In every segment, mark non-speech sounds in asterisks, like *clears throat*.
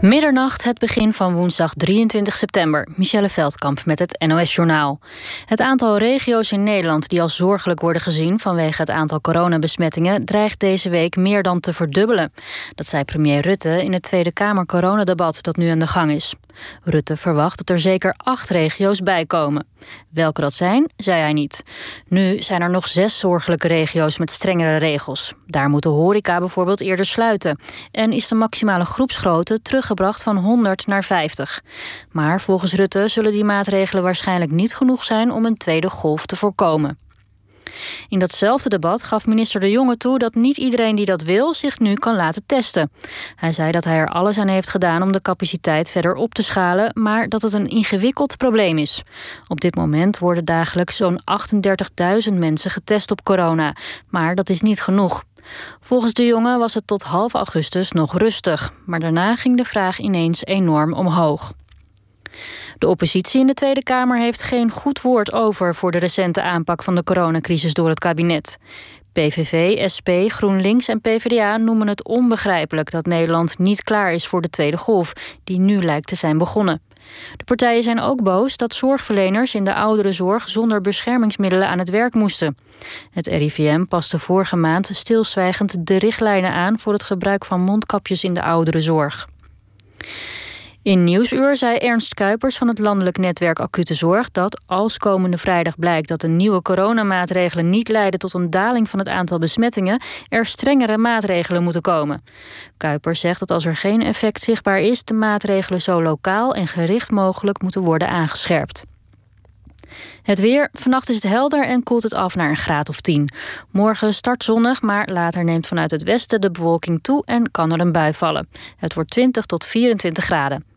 Middernacht, het begin van woensdag 23 september. Michelle Veldkamp met het NOS-journaal. Het aantal regio's in Nederland die als zorgelijk worden gezien vanwege het aantal coronabesmettingen dreigt deze week meer dan te verdubbelen. Dat zei premier Rutte in het Tweede Kamer coronadebat dat nu aan de gang is. Rutte verwacht dat er zeker acht regio's bijkomen. Welke dat zijn, zei hij niet. Nu zijn er nog zes zorgelijke regio's met strengere regels. Daar moet de horeca bijvoorbeeld eerder sluiten. En is de maximale groepsgrootte teruggebracht van 100 naar 50. Maar volgens Rutte zullen die maatregelen waarschijnlijk niet genoeg zijn om een tweede golf te voorkomen. In datzelfde debat gaf minister De Jonge toe dat niet iedereen die dat wil zich nu kan laten testen. Hij zei dat hij er alles aan heeft gedaan om de capaciteit verder op te schalen, maar dat het een ingewikkeld probleem is. Op dit moment worden dagelijks zo'n 38.000 mensen getest op corona, maar dat is niet genoeg. Volgens de jongen was het tot half augustus nog rustig, maar daarna ging de vraag ineens enorm omhoog. De oppositie in de Tweede Kamer heeft geen goed woord over voor de recente aanpak van de coronacrisis door het kabinet. PVV, SP, GroenLinks en PvdA noemen het onbegrijpelijk dat Nederland niet klaar is voor de tweede golf, die nu lijkt te zijn begonnen. De partijen zijn ook boos dat zorgverleners in de ouderenzorg zonder beschermingsmiddelen aan het werk moesten. Het RIVM paste vorige maand stilzwijgend de richtlijnen aan voor het gebruik van mondkapjes in de ouderenzorg. In Nieuwsuur zei Ernst Kuipers van het Landelijk Netwerk Acute Zorg dat als komende vrijdag blijkt dat de nieuwe coronamaatregelen niet leiden tot een daling van het aantal besmettingen, er strengere maatregelen moeten komen. Kuipers zegt dat als er geen effect zichtbaar is, de maatregelen zo lokaal en gericht mogelijk moeten worden aangescherpt. Het weer. Vannacht is het helder en koelt het af naar een graad of 10. Morgen start zonnig, maar later neemt vanuit het westen de bewolking toe en kan er een bui vallen. Het wordt 20 tot 24 graden.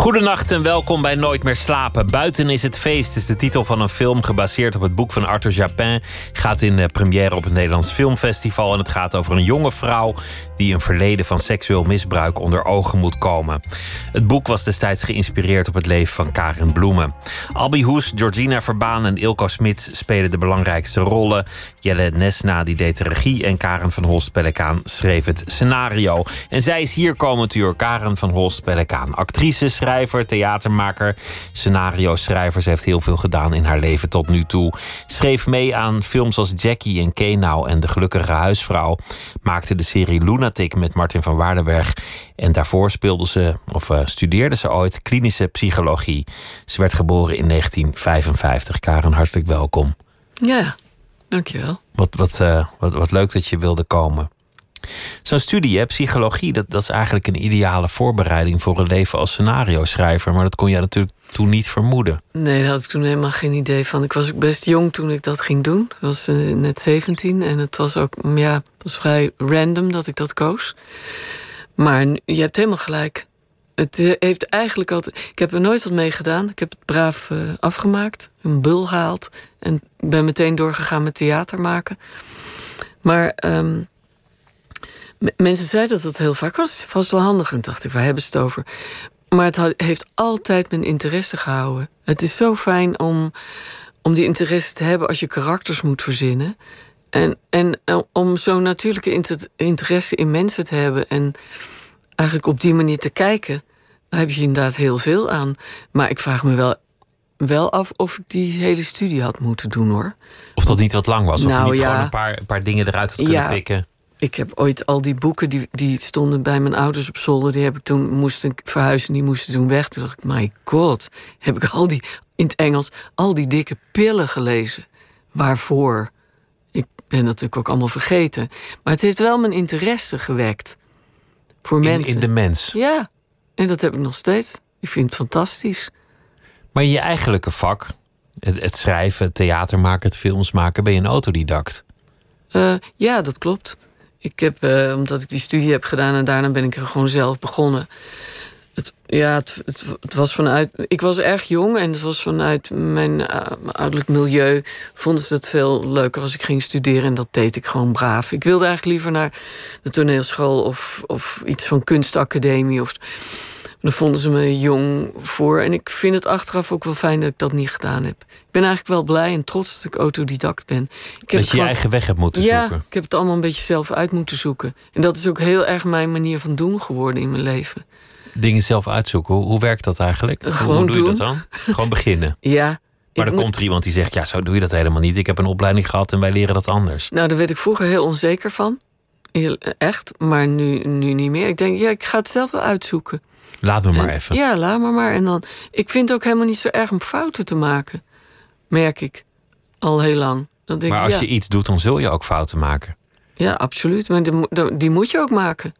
Goedenacht en welkom bij Nooit meer slapen. Buiten is het feest is de titel van een film gebaseerd op het boek van Arthur Japin. Gaat in de première op het Nederlands Filmfestival en het gaat over een jonge vrouw die een verleden van seksueel misbruik onder ogen moet komen. Het boek was destijds geïnspireerd op het leven van Karin Bloemen. Albi Hoes, Georgina Verbaan en Ilko Smits spelen de belangrijkste rollen. Jelle Nesna die deed de regie en Karen van Holst Pellekaan schreef het scenario. En zij is hier komend uur, Karen van Holst Pellekaan. Actrice, schrijver, theatermaker, scenario schrijver. Ze heeft heel veel gedaan in haar leven tot nu toe. Schreef mee aan films als Jackie en Kenau en De Gelukkige Huisvrouw. Maakte de serie Lunatic met Martin van Waardenberg. En daarvoor speelde ze, of uh, studeerde ze ooit klinische psychologie. Ze werd geboren in 1955. Karen, hartelijk welkom. Ja, dankjewel. Wat, wat, uh, wat, wat leuk dat je wilde komen. Zo'n studie, hè, psychologie, dat, dat is eigenlijk een ideale voorbereiding voor een leven als scenario-schrijver. Maar dat kon jij natuurlijk toen niet vermoeden. Nee, daar had ik toen helemaal geen idee van. Ik was ook best jong toen ik dat ging doen. Ik was uh, net 17 en het was ook ja, het was vrij random dat ik dat koos. Maar je hebt helemaal gelijk. Het heeft eigenlijk altijd. Ik heb er nooit wat mee gedaan. Ik heb het braaf uh, afgemaakt, een bul gehaald en ben meteen doorgegaan met theater maken. Maar um, mensen zeiden dat het heel vaak was. Vast wel handig. En dacht ik, waar hebben ze het over? Maar het heeft altijd mijn interesse gehouden. Het is zo fijn om, om die interesse te hebben als je karakters moet verzinnen. En, en om zo'n natuurlijke interesse in mensen te hebben. En eigenlijk op die manier te kijken. Daar heb je inderdaad heel veel aan. Maar ik vraag me wel, wel af of ik die hele studie had moeten doen hoor. Of dat niet wat lang was. Of nou, je niet ja. gewoon een paar, een paar dingen eruit had kunnen ja, pikken. Ik heb ooit al die boeken die, die stonden bij mijn ouders op zolder. Die heb ik toen moesten verhuizen. Die moesten toen weg. Toen dacht ik, my god, heb ik al die in het Engels al die dikke pillen gelezen. Waarvoor? Ik ben dat natuurlijk ook allemaal vergeten. Maar het heeft wel mijn interesse gewekt. Voor in, mensen. In de mens. Ja, en dat heb ik nog steeds. Ik vind het fantastisch. Maar je eigenlijke vak, het, het schrijven, het theater maken, het films maken, ben je een autodidact? Uh, ja, dat klopt. Ik heb, uh, omdat ik die studie heb gedaan en daarna ben ik er gewoon zelf begonnen. Het, ja, het, het, het was vanuit. Ik was erg jong en het was vanuit mijn uh, ouderlijk milieu. Vonden ze het veel leuker als ik ging studeren en dat deed ik gewoon braaf. Ik wilde eigenlijk liever naar de toneelschool of, of iets van kunstacademie. Of, dan vonden ze me jong voor. En ik vind het achteraf ook wel fijn dat ik dat niet gedaan heb. Ik ben eigenlijk wel blij en trots dat ik autodidact ben. Ik heb dat je je eigen weg hebt moeten ja, zoeken. ik heb het allemaal een beetje zelf uit moeten zoeken. En dat is ook heel erg mijn manier van doen geworden in mijn leven. Dingen zelf uitzoeken, hoe, hoe werkt dat eigenlijk? Gewoon hoe doe doen. je dat dan? Gewoon beginnen. *laughs* Ja. Maar dan komt er iemand die zegt: Ja, zo doe je dat helemaal niet. Ik heb een opleiding gehad en wij leren dat anders. Nou, daar werd ik vroeger heel onzeker van. Heel, echt, maar nu, nu niet meer. Ik denk, ja, ik ga het zelf wel uitzoeken. Laat me maar En- even. Ja, laat me maar. En dan, ik vind het ook helemaal niet zo erg om fouten te maken. Merk ik. Al heel lang. Dan denk maar als ja, je iets doet, dan zul je ook fouten maken. ja, absoluut. Maar die, mo- die moet je ook maken.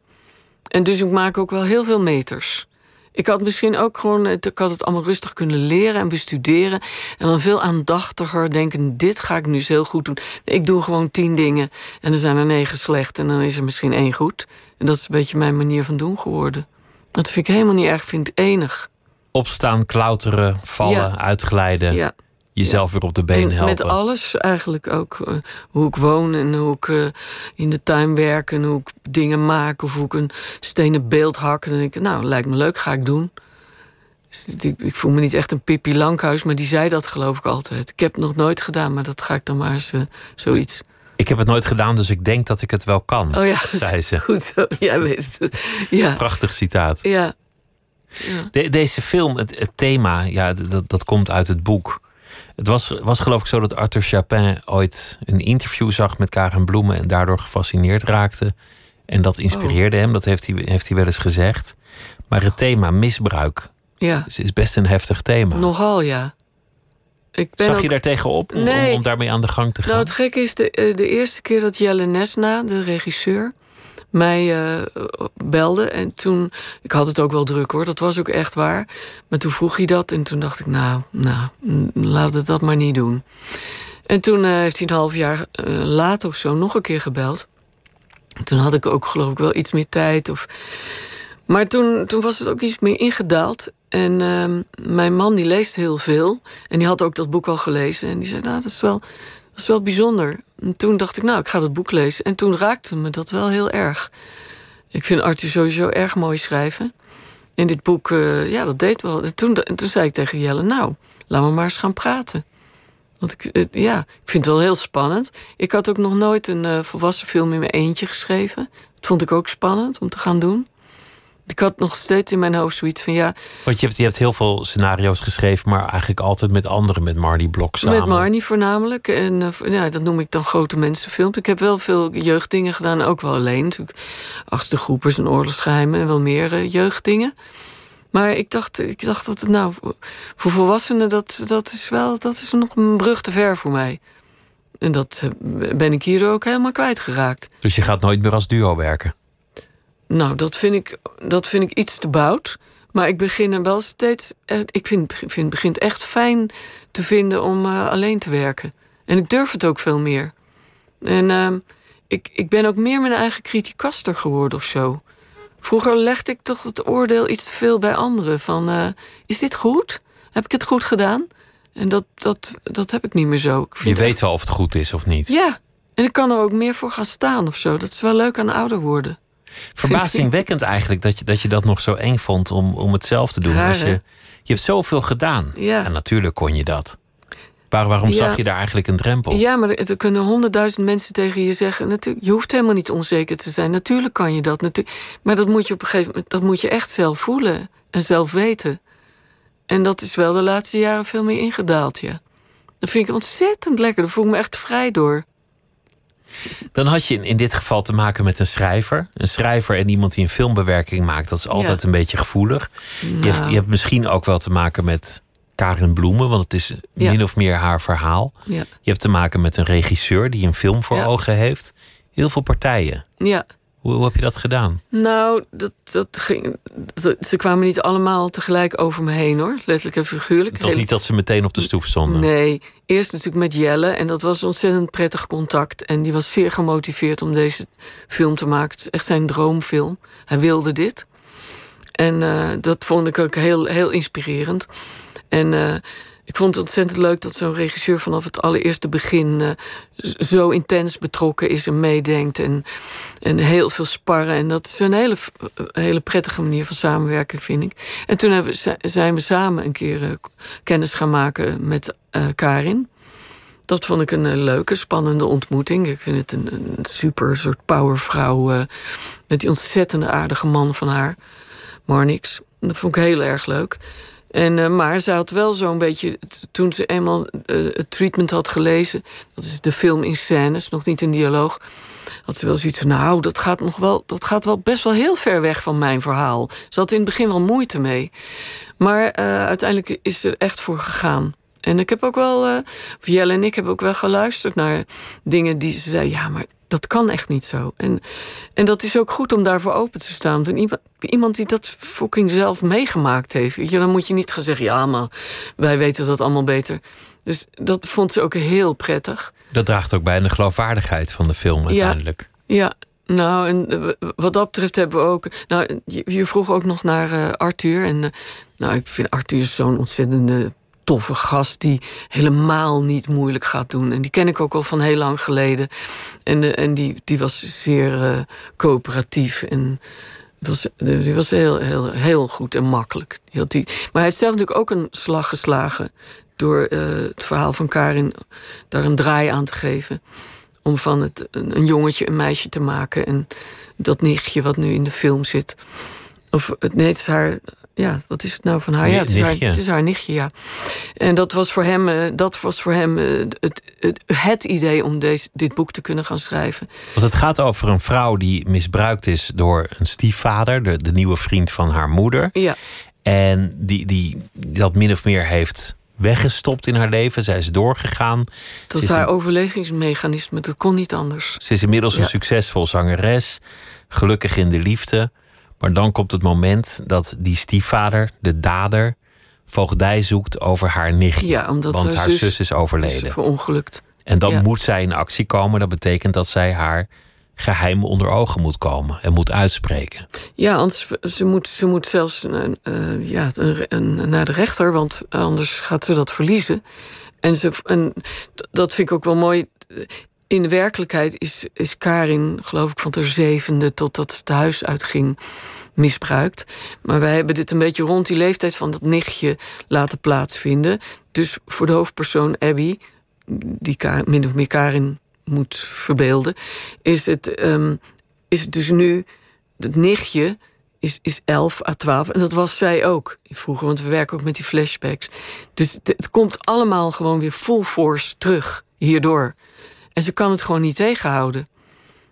En dus ik maak ook wel heel veel meters. Ik had misschien ook gewoon, het- ik had het allemaal rustig kunnen leren en bestuderen. En dan veel aandachtiger denken, dit ga ik nu eens heel goed doen. Ik doe gewoon tien dingen en er zijn er negen slecht en dan is er misschien één goed. En dat is een beetje mijn manier van doen geworden. Dat vind ik helemaal niet erg, vind enig. Opstaan, klauteren, vallen, Ja. uitglijden. Ja. Jezelf weer op de been En helpen. Met alles eigenlijk ook. eh, hoe ik woon en hoe ik eh, in de tuin werk en hoe ik dingen maak. Of hoe ik een stenen beeld hak. En dan denk ik, nou, lijkt me leuk, ga ik doen. Dus ik, ik voel me niet echt een Pippi Lankhuis, maar die zei dat geloof ik altijd. Ik heb het nog nooit gedaan, maar dat ga ik dan maar eens eh, zoiets. Ik heb het nooit gedaan, dus ik denk dat ik het wel kan. Oh ja, *laughs* zei ze. goed zo. Jij weet het. Ja, Prachtig citaat. ja. De- deze film, het, het thema, ja, dat, dat komt uit het boek. Het was, was geloof ik zo dat Arthur Chapin ooit een interview zag met Karen Bloemen en daardoor gefascineerd raakte. En dat inspireerde hem, dat heeft hij, heeft hij wel eens gezegd. Maar het thema misbruik ja. is, is best een heftig thema. Nogal, ja. Ik ben Zag ook- je daar tegenop om, Nee. om, daarmee aan de gang te gaan? Nou, het gekke is, de, eh, de eerste keer dat Jelle Nesna, de regisseur, mij eh, belde. En toen, ik had het ook wel druk hoor, dat was ook echt waar. Maar toen vroeg hij dat en toen dacht ik, nou, nou mm, laat het dat maar niet doen. En toen eh, heeft hij een half jaar later of zo nog een keer gebeld. Toen had ik ook geloof ik wel iets meer tijd. Of... Maar toen, toen was het ook iets meer ingedaald. En ehm, mijn man die leest heel veel. En die had ook dat boek al gelezen. En die zei, nou, dat is wel, dat is wel bijzonder. En toen dacht ik, nou, ik ga dat boek lezen. En toen raakte me dat wel heel erg. Ik vind Arthur sowieso erg mooi schrijven. En dit boek, eh, ja, dat deed wel. En toen, en toen zei ik tegen Jelle, nou, laten we maar eens gaan praten. Want ik, eh, ja, ik vind het wel heel spannend. Ik had ook nog nooit een eh, volwassen film in mijn eentje geschreven. Dat vond ik ook spannend om te gaan doen. Ik had nog steeds in mijn hoofd zoiets van ja, Want je hebt, je hebt heel veel scenario's geschreven, maar eigenlijk altijd met anderen, met Marty Blok samen. met Marnie voornamelijk. En eh, ja, dat noem ik dan grote mensenfilms. Ik heb wel veel jeugddingen gedaan, ook wel alleen. Natuurlijk achtste groepers en oorlogsgeheimen en wel meer eh, jeugddingen. Maar ik dacht, ik dacht dat het nou voor volwassenen, dat, dat is wel dat is nog een brug te ver voor mij. En dat eh, ben ik hier ook helemaal kwijtgeraakt. Dus je gaat nooit meer als duo werken. Nou, dat vind ik, dat vind ik iets te bout. Maar ik begin er wel steeds. eh, Ik vind, vind het begint echt fijn te vinden om eh, alleen te werken. En ik durf het ook veel meer. En ehm, ik, ik ben ook meer mijn eigen criticaster geworden of zo. Vroeger legde ik toch het oordeel iets te veel bij anderen. Van, eh, is dit goed? Heb ik het goed gedaan? En dat, dat, dat heb ik niet meer zo. Ik Je weet wel of het goed is of niet. Ja, en ik kan er ook meer voor gaan staan of zo. Dat is wel leuk aan ouder worden. Verbazingwekkend eigenlijk dat je, dat je dat nog zo eng vond om, om het zelf te doen. Raar, Als je, je hebt zoveel gedaan. Ja. En natuurlijk kon je dat. Waar, waarom Ja. zag je daar eigenlijk een drempel? Ja, maar er, kunnen honderdduizend mensen tegen je zeggen... Natuurlijk, je hoeft helemaal niet onzeker te zijn. Natuurlijk kan je dat. Natu maar dat moet je op een gegeven moment dat moet je echt zelf voelen en zelf weten. En dat is wel de laatste jaren veel meer ingedaald, ja. Dat vind ik ontzettend lekker. Daar voel ik me echt vrij door. Dan had je in, in dit geval te maken met een schrijver. Een schrijver en iemand die een filmbewerking maakt. Dat is altijd Ja. een beetje gevoelig. Je, hebt, je hebt misschien ook wel te maken met Karen Bloemen. Want het is Ja. min of meer haar verhaal. Ja, Je hebt te maken met een regisseur die een film voor ogen heeft. Heel veel partijen. ja. Hoe, hoe heb je dat gedaan? Nou, dat, dat ging, dat- ze kwamen niet allemaal tegelijk over me heen, hoor. Letterlijk en figuurlijk. Het was niet dat ze meteen op de stoep stonden. Nee, eerst natuurlijk met Jelle. En dat was ontzettend prettig contact. En die was zeer gemotiveerd om deze film te maken. Het is echt zijn droomfilm. Hij wilde dit. En dat vond ik ook heel, heel inspirerend. En ik vond het ontzettend leuk dat zo'n regisseur vanaf het allereerste begin uh, zo intens betrokken is en meedenkt. En, en heel veel sparren. En dat is een hele, hele prettige manier van samenwerken, vind ik. En toen hebben, zijn we samen een keer uh, kennis gaan maken met Karin. Dat vond ik een leuke, spannende ontmoeting. Ik vind het een, een super soort powervrouw. met die ontzettende aardige man van haar, Marnix. Dat vond ik heel erg leuk. En, uh, maar ze had wel zo'n beetje, toen ze eenmaal uh, het treatment had gelezen, dat is de film in scènes, nog niet in dialoog, had ze wel zoiets van, nou, dat gaat nog wel, dat gaat wel best wel heel ver weg van mijn verhaal. Ze had in het begin wel moeite mee. Maar uh, uiteindelijk is ze er echt voor gegaan. En ik heb ook wel, Jelle en ik hebben ook wel geluisterd naar dingen die ze zei, ja, maar dat kan echt niet zo. En, en dat is ook goed om daarvoor open te staan. Van iemand, iemand die dat fucking zelf meegemaakt heeft. Weet je, dan moet je niet gaan zeggen: ja, maar wij weten dat allemaal beter. Dus dat vond ze ook heel prettig. Dat draagt ook bij aan de geloofwaardigheid van de film uiteindelijk. Ja, ja. Nou, en eh, wat dat betreft hebben we ook. Nou, je, vroeg ook nog naar uh, Arthur. En uh, nou, ik vind Arthur zo'n ontzettende toffe gast die helemaal niet moeilijk gaat doen. En die ken ik ook al van heel lang geleden. En, de, en die, die was zeer uh, coöperatief en was, die was heel, heel, heel goed en makkelijk. Had die, maar hij heeft zelf natuurlijk ook een slag geslagen door het verhaal van Karin daar een draai aan te geven. Om van het, een, jongetje een meisje te maken. En dat nichtje wat nu in de film zit. Of nee, het is haar ja, wat is het nou van haar? Ja, het is haar, het is haar nichtje, ja. En dat was voor hem, uh, dat was voor hem uh, het, het, het, idee om deze, dit boek te kunnen gaan schrijven. Want het gaat over een vrouw die misbruikt is door een stiefvader, de, de nieuwe vriend van haar moeder. Ja. En die, die dat min of meer heeft weggestopt in haar leven. Zij is doorgegaan. Dat is haar een... overlevingsmechanisme, dat kon niet anders. Ze is inmiddels een succesvol zangeres, gelukkig in de liefde. Maar dan komt het moment dat die stiefvader, de dader, voogdij zoekt over haar nichtje. Ja, omdat want haar zus, is overleden. Is verongelukt. En dan moet zij in actie komen. Dat betekent dat zij haar geheim onder ogen moet komen en moet uitspreken. Ja, anders ze moet, ze moet zelfs uh, ja, een, naar de rechter, want anders gaat ze dat verliezen. En, ze, en dat vind ik ook wel mooi in de werkelijkheid is, is Karin, geloof ik, van ter zevende totdat het huis uitging, misbruikt. Maar wij hebben dit een beetje rond die leeftijd van dat nichtje laten plaatsvinden. Dus voor de hoofdpersoon Abby, die min of meer Karin moet verbeelden, is het, um, is dus nu het nichtje is, is 11 à 12. En dat was zij ook vroeger, want we werken ook met die flashbacks. Dus het komt allemaal gewoon weer full force terug hierdoor. En ze kan het gewoon niet tegenhouden.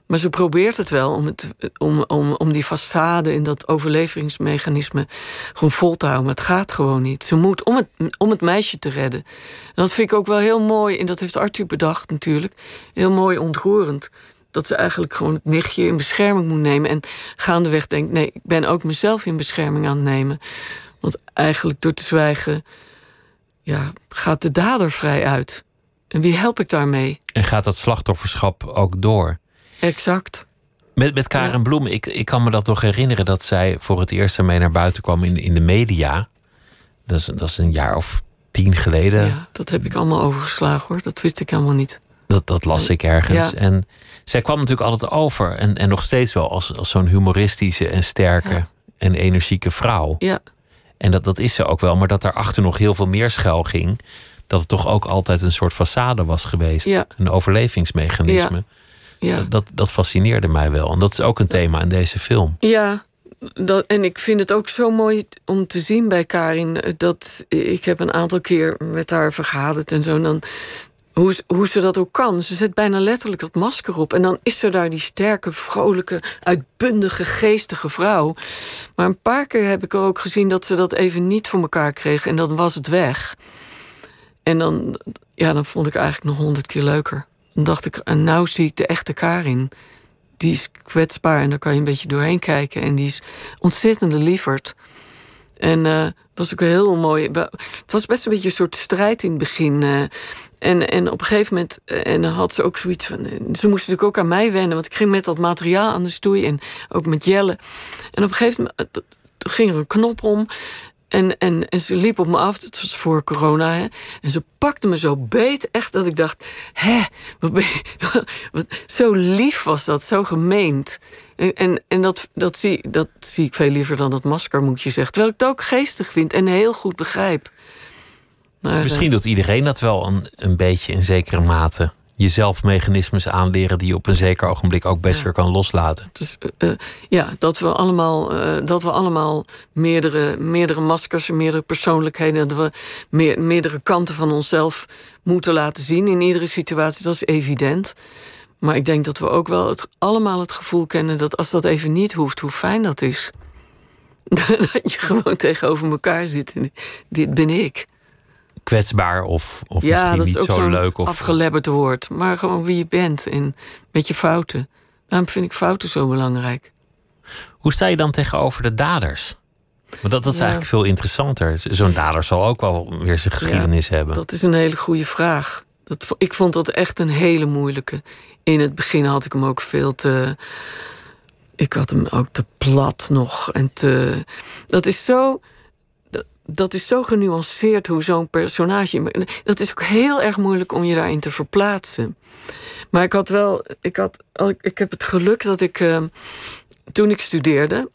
Maar ze probeert het wel om, het, om, om, om die façade in dat overlevingsmechanisme gewoon vol te houden. Maar het gaat gewoon niet. Ze moet om het, om het meisje te redden. En dat vind ik ook wel heel mooi. En dat heeft Arthur bedacht natuurlijk. Heel mooi ontroerend. Dat ze eigenlijk gewoon het nichtje in bescherming moet nemen. En gaandeweg denkt: nee, ik ben ook mezelf in bescherming aan het nemen. Want eigenlijk door te zwijgen, ja, gaat de dader vrij uit. En wie help ik daarmee? En gaat dat slachtofferschap ook door? Exact. Met, met Karen Bloem, ik, ik kan me dat toch herinneren dat zij voor het eerst ermee naar buiten kwam in, in de media. Dat is, dat is een jaar of tien geleden. Ja, dat heb ik allemaal overgeslagen hoor. Dat wist ik helemaal niet. Dat, dat las ik ergens. En zij kwam natuurlijk altijd over. En, en nog steeds wel als, als zo'n humoristische en sterke en energieke vrouw. Ja. En dat, dat is ze ook wel. Maar dat daarachter nog heel veel meer schuil ging dat het toch ook altijd een soort façade was geweest. Een overlevingsmechanisme. Ja. ja. Dat, dat fascineerde mij wel. En dat is ook een thema in deze film. Ja, dat, en ik vind het ook zo mooi om te zien bij Karin. Dat ik heb een aantal keer met haar vergaderd en zo. En dan, hoe, hoe ze dat ook kan. Ze zet bijna letterlijk dat masker op. En dan is er daar die sterke, vrolijke, uitbundige, geestige vrouw. Maar een paar keer heb ik ook gezien dat ze dat even niet voor elkaar kreeg. En dan was het weg. En dan, ja, dan vond ik eigenlijk nog honderd keer leuker. Dan dacht ik, en nou zie ik de echte Karin. Die is kwetsbaar en daar kan je een beetje doorheen kijken. En die is ontzettend lieverd. En uh, was ook heel mooi. Het was best een beetje een soort strijd in het begin. Uh, en, en op een gegeven moment uh, en had ze ook zoiets van. Ze moest natuurlijk ook aan mij wennen, want ik ging met dat materiaal aan de stoei en ook met Jelle. En op een gegeven moment ging er een knop om. En, en, en ze liep op me af, het was voor corona. Hè, en ze pakte me zo beet, echt dat ik dacht... hè, wat ben je, *laughs* wat, zo lief was dat, zo gemeend. En, en, en dat, dat, zie, dat zie ik veel liever dan dat masker, moet je zeggen. Terwijl ik het ook geestig vind en heel goed begrijp. Maar, Misschien eh, doet iedereen dat wel een, een beetje in zekere mate jezelf mechanismes aanleren die je op een zeker ogenblik ook best weer kan loslaten. Dus, uh, ja, dat we allemaal, uh, dat we allemaal meerdere, meerdere maskers, meerdere persoonlijkheden, dat we meer, meerdere kanten van onszelf moeten laten zien in iedere situatie. Dat is evident. Maar ik denk dat we ook wel het, allemaal het gevoel kennen dat als dat even niet hoeft, hoe fijn dat is. *laughs* dat je gewoon tegenover elkaar zit. En dit ben ik kwetsbaar of, of ja, misschien niet zo leuk. Of afgelebberd woord. Maar gewoon wie je bent en met je fouten. Daarom vind ik fouten zo belangrijk. Hoe sta je dan tegenover de daders? Want dat, is eigenlijk veel interessanter. Zo'n dader zal ook wel weer zijn geschiedenis hebben. Dat is een hele goede vraag. Dat, ik vond dat echt een hele moeilijke. In het begin had ik hem ook veel te. Ik had hem ook te plat nog. En te. Dat is zo dat is zo genuanceerd hoe zo'n personage. Dat is ook heel erg moeilijk om je daarin te verplaatsen. Maar ik had wel. Ik, had, ik heb het geluk dat ik. Uh, toen ik studeerde.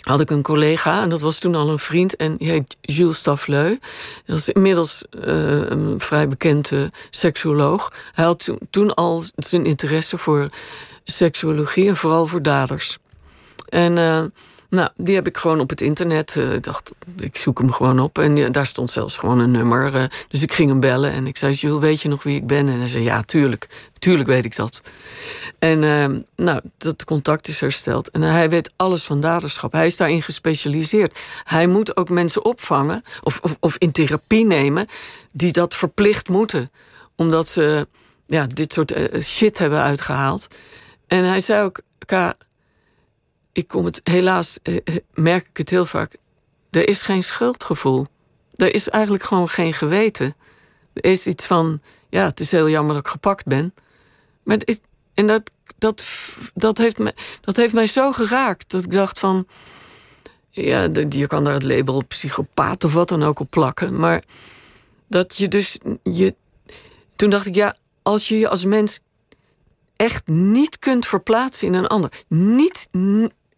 had ik een collega. En dat was toen al een vriend. En die heet Jules Staffleu. Dat is inmiddels uh, een vrij bekende seksuoloog. Hij had toen, toen al zijn interesse voor seksuologie. En vooral voor daders. En. Uh, nou, die heb ik gewoon op het internet. Uh, dacht, ik zoek hem gewoon op. En daar stond zelfs gewoon een nummer. Uh, dus ik ging hem bellen en ik zei: Jules, weet je nog wie ik ben? En hij zei: Ja, tuurlijk. Tuurlijk weet ik dat. En uh, nou, dat contact is hersteld. En hij weet alles van daderschap. Hij is daarin gespecialiseerd. Hij moet ook mensen opvangen of, of, of in therapie nemen die dat verplicht moeten. Omdat ze ja, dit soort shit hebben uitgehaald. En hij zei ook: K ik kom het helaas, eh, eh, merk ik het heel vaak. Er is geen schuldgevoel. Er is eigenlijk gewoon geen geweten. Er is iets van, ja, het is heel jammer dat ik gepakt ben. Maar is, en dat, dat, dat, heeft me, dat heeft mij zo geraakt dat ik dacht van, ja, je kan daar het label psychopaat of wat dan ook op plakken. Maar dat je dus, je, toen dacht ik, ja, als je je als mens echt niet kunt verplaatsen in een ander, niet,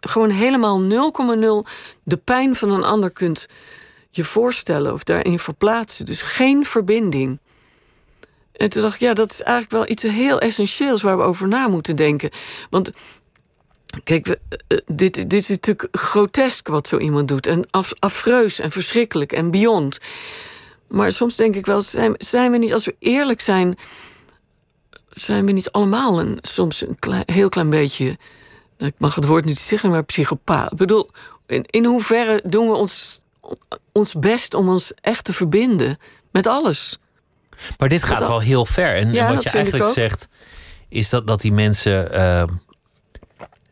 gewoon helemaal 0,0 de pijn van een ander kunt je voorstellen of daarin verplaatsen. Dus geen verbinding. En toen dacht ik, ja, dat is eigenlijk wel iets heel essentieels waar we over na moeten denken. Want Kijk, we, eh, dit, dit is natuurlijk grotesk wat zo iemand doet. En af, afreus en verschrikkelijk en beyond. Maar soms denk ik wel, zijn, zijn we niet, als we eerlijk zijn... zijn we niet allemaal een, soms een klein, heel klein beetje ik mag het woord niet zeggen, maar psychopaat. Ik bedoel, in, in hoeverre doen we ons, ons best om ons echt te verbinden met alles? Maar dit gaat wel heel ver. En, wat je eigenlijk zegt, is dat, dat die mensen uh,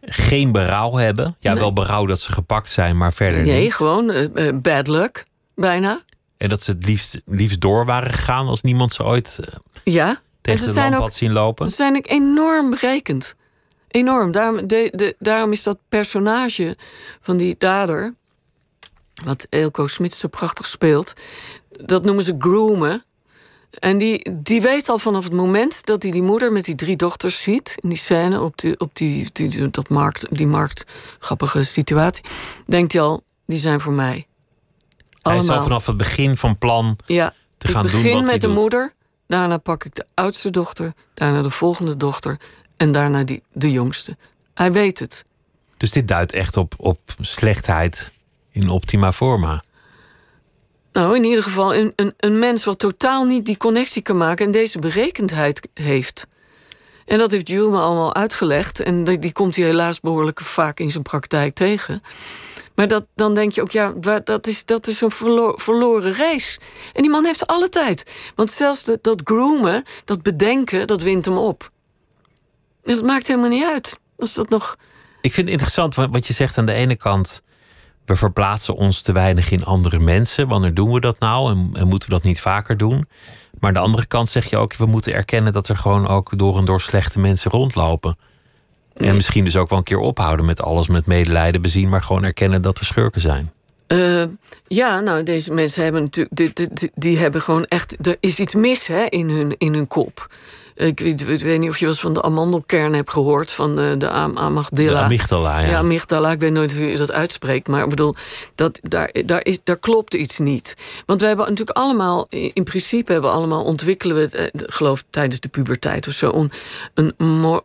geen berouw hebben. Ja, wel berouw dat ze gepakt zijn, maar verder nee, niet. Nee, gewoon uh, bad luck, bijna. En dat ze het liefst, liefst door waren gegaan als niemand ze ooit uh, ja. tegen de lamp had zien lopen. Ze zijn ook enorm berekend. Enorm. Daarom, de, de, daarom is dat personage van die dader, wat Elko Smit zo prachtig speelt, dat noemen ze groomen. En die, die weet al vanaf het moment dat hij die moeder met die drie dochters ziet, in die scène, op die, op die, die, dat markt, die markt, grappige situatie, denkt hij al, die zijn voor mij. Allemaal. Hij is al vanaf het begin van plan ja, te gaan doen. Ik begin met de moeder, daarna pak ik de oudste dochter, daarna de volgende dochter en daarna die, de jongste. Hij weet het. Dus dit duidt echt op, op slechtheid in optima forma. Nou, in ieder geval een, een, een mens wat totaal niet die connectie kan maken en deze berekendheid heeft. En dat heeft Jules me allemaal uitgelegd. En die, die komt hij helaas behoorlijk vaak in zijn praktijk tegen. Maar dat, dan denk je ook, ja, dat is, dat is een verloren race. En die man heeft alle tijd. Want zelfs dat groomen, dat bedenken, dat wint hem op. Dat maakt helemaal niet uit. Als dat nog. Ik vind het interessant wat je zegt aan de ene kant. We verplaatsen ons te weinig in andere mensen. Wanneer doen we dat nou? En, en, moeten we dat niet vaker doen? Maar aan de andere kant zeg je ook: we moeten erkennen dat er gewoon ook door en door slechte mensen rondlopen. En misschien dus ook wel een keer ophouden met alles met medelijden bezien, maar gewoon erkennen dat er schurken zijn. Uh, ja, nou, deze mensen hebben natuurlijk. Die, die, die, hebben gewoon echt. Er is iets mis hè, in, hun, in hun kop. Ik weet, ik weet, niet of je wel eens van de amandelkern hebt gehoord. Van de, de am amygdala. De amygdala, ja. Ja, amygdala. Ik weet nooit hoe je dat uitspreekt. Maar ik bedoel, dat, daar, daar, is, daar klopt iets niet. Want we hebben natuurlijk allemaal... In principe hebben we allemaal... ontwikkelen we, het, geloof tijdens de puberteit of zo... een, een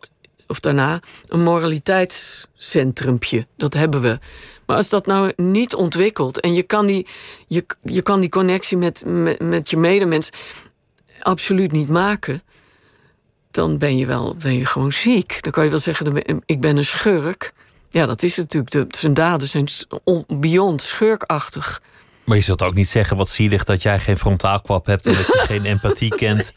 of daarna een moraliteitscentrumpje. Dat hebben we. Maar als dat nou niet ontwikkelt en je kan die, je, je kan die connectie met, met, met je medemens absoluut niet maken, dan ben je wel ben je gewoon ziek. Dan kan je wel zeggen, ik ben een schurk. Ja, dat is natuurlijk. De, zijn daden zijn beyond schurkachtig. Maar je zult ook niet zeggen wat zielig dat jij geen frontaalkwap hebt en dat je geen *laughs* empathie kent.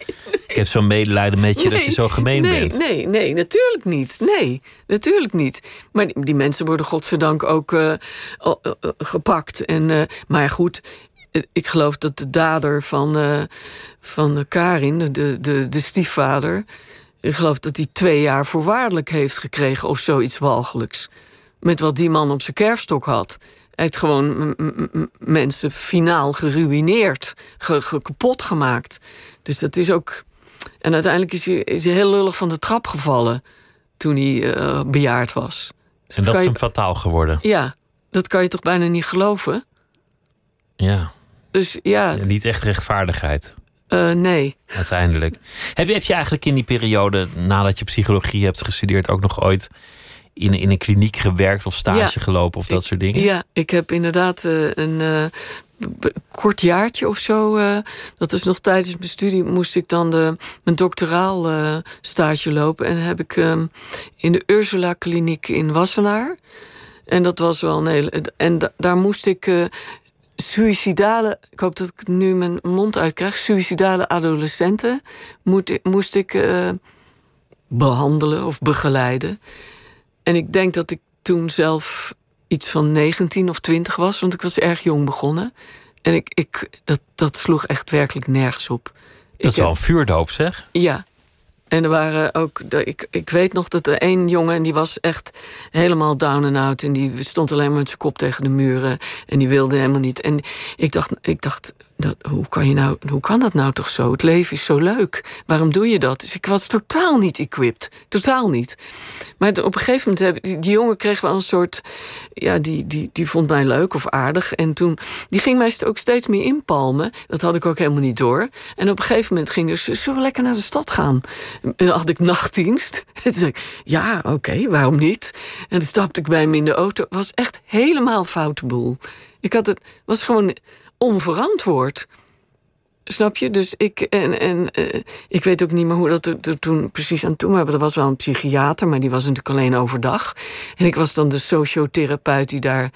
Ik heb zo'n medelijden met je dat je zo gemeen nee, bent. Nee, nee, natuurlijk niet. Nee, natuurlijk niet. Maar die, die mensen worden godzijdank ook uh, uh, gepakt. En, maar goed, ik geloof dat de dader van, van Karin, de, de, de stiefvader. Ik geloof dat hij twee jaar voorwaardelijk heeft gekregen of zoiets walgelijks. Met wat die man op zijn kerfstok had heeft gewoon mensen finaal geruineerd, ge kapot gemaakt. Dus dat is ook. En uiteindelijk is hij, is hij heel lullig van de trap gevallen toen hij uh, bejaard was. Dus en dat, is hem fataal geworden. Ja, dat kan je toch bijna niet geloven? Ja. Dus ja. niet echt rechtvaardigheid. Uh, nee. Uiteindelijk. Heb je, heb je eigenlijk in die periode, nadat je psychologie hebt gestudeerd, ook nog ooit in, in een kliniek gewerkt of stage gelopen of dat soort dingen? Ja, ik heb inderdaad uh, een uh, kort jaartje of zo. Uh, dat is nog tijdens mijn studie moest ik dan de, mijn doctoraal stage lopen. En heb ik um, in de Ursula kliniek in Wassenaar. En dat was wel een hele. En da, daar moest ik suïcidale, ik hoop dat ik nu mijn mond uitkrijg, suïcidale adolescenten moet, moest ik uh, behandelen of begeleiden. En ik denk dat ik toen zelf iets van 19 of 20 was, want ik was erg jong begonnen. En ik, ik, dat, dat sloeg echt werkelijk nergens op. Dat is wel een vuurdoop, zeg? Ja, en er waren ook, ik, ik weet nog dat er één jongen, en die was echt helemaal down and out. En die stond alleen maar met zijn kop tegen de muren. En die wilde helemaal niet. En ik dacht, ik dacht dat, hoe, kan je nou, hoe kan dat nou toch zo? Het leven is zo leuk. Waarom doe je dat? Dus ik was totaal niet equipped. Totaal niet. Maar op een gegeven moment, die, die jongen kreeg wel een soort... Ja, die, die, die vond mij leuk of aardig. En toen, die ging mij ook steeds meer inpalmen. Dat had ik ook helemaal niet door. En op een gegeven moment ging dus, we lekker naar de stad gaan? Had ik nachtdienst. *laughs* En toen zei ik, ja, oké, waarom niet? En dan stapte ik bij hem in de auto. Het was echt helemaal foute boel. Ik had het, was gewoon onverantwoord. Snap je? Dus ik, en, en, uh, ik weet ook niet meer hoe dat er, toen precies aan toe. Maar er was wel een psychiater, maar die was natuurlijk alleen overdag. En ik was dan de sociotherapeut die daar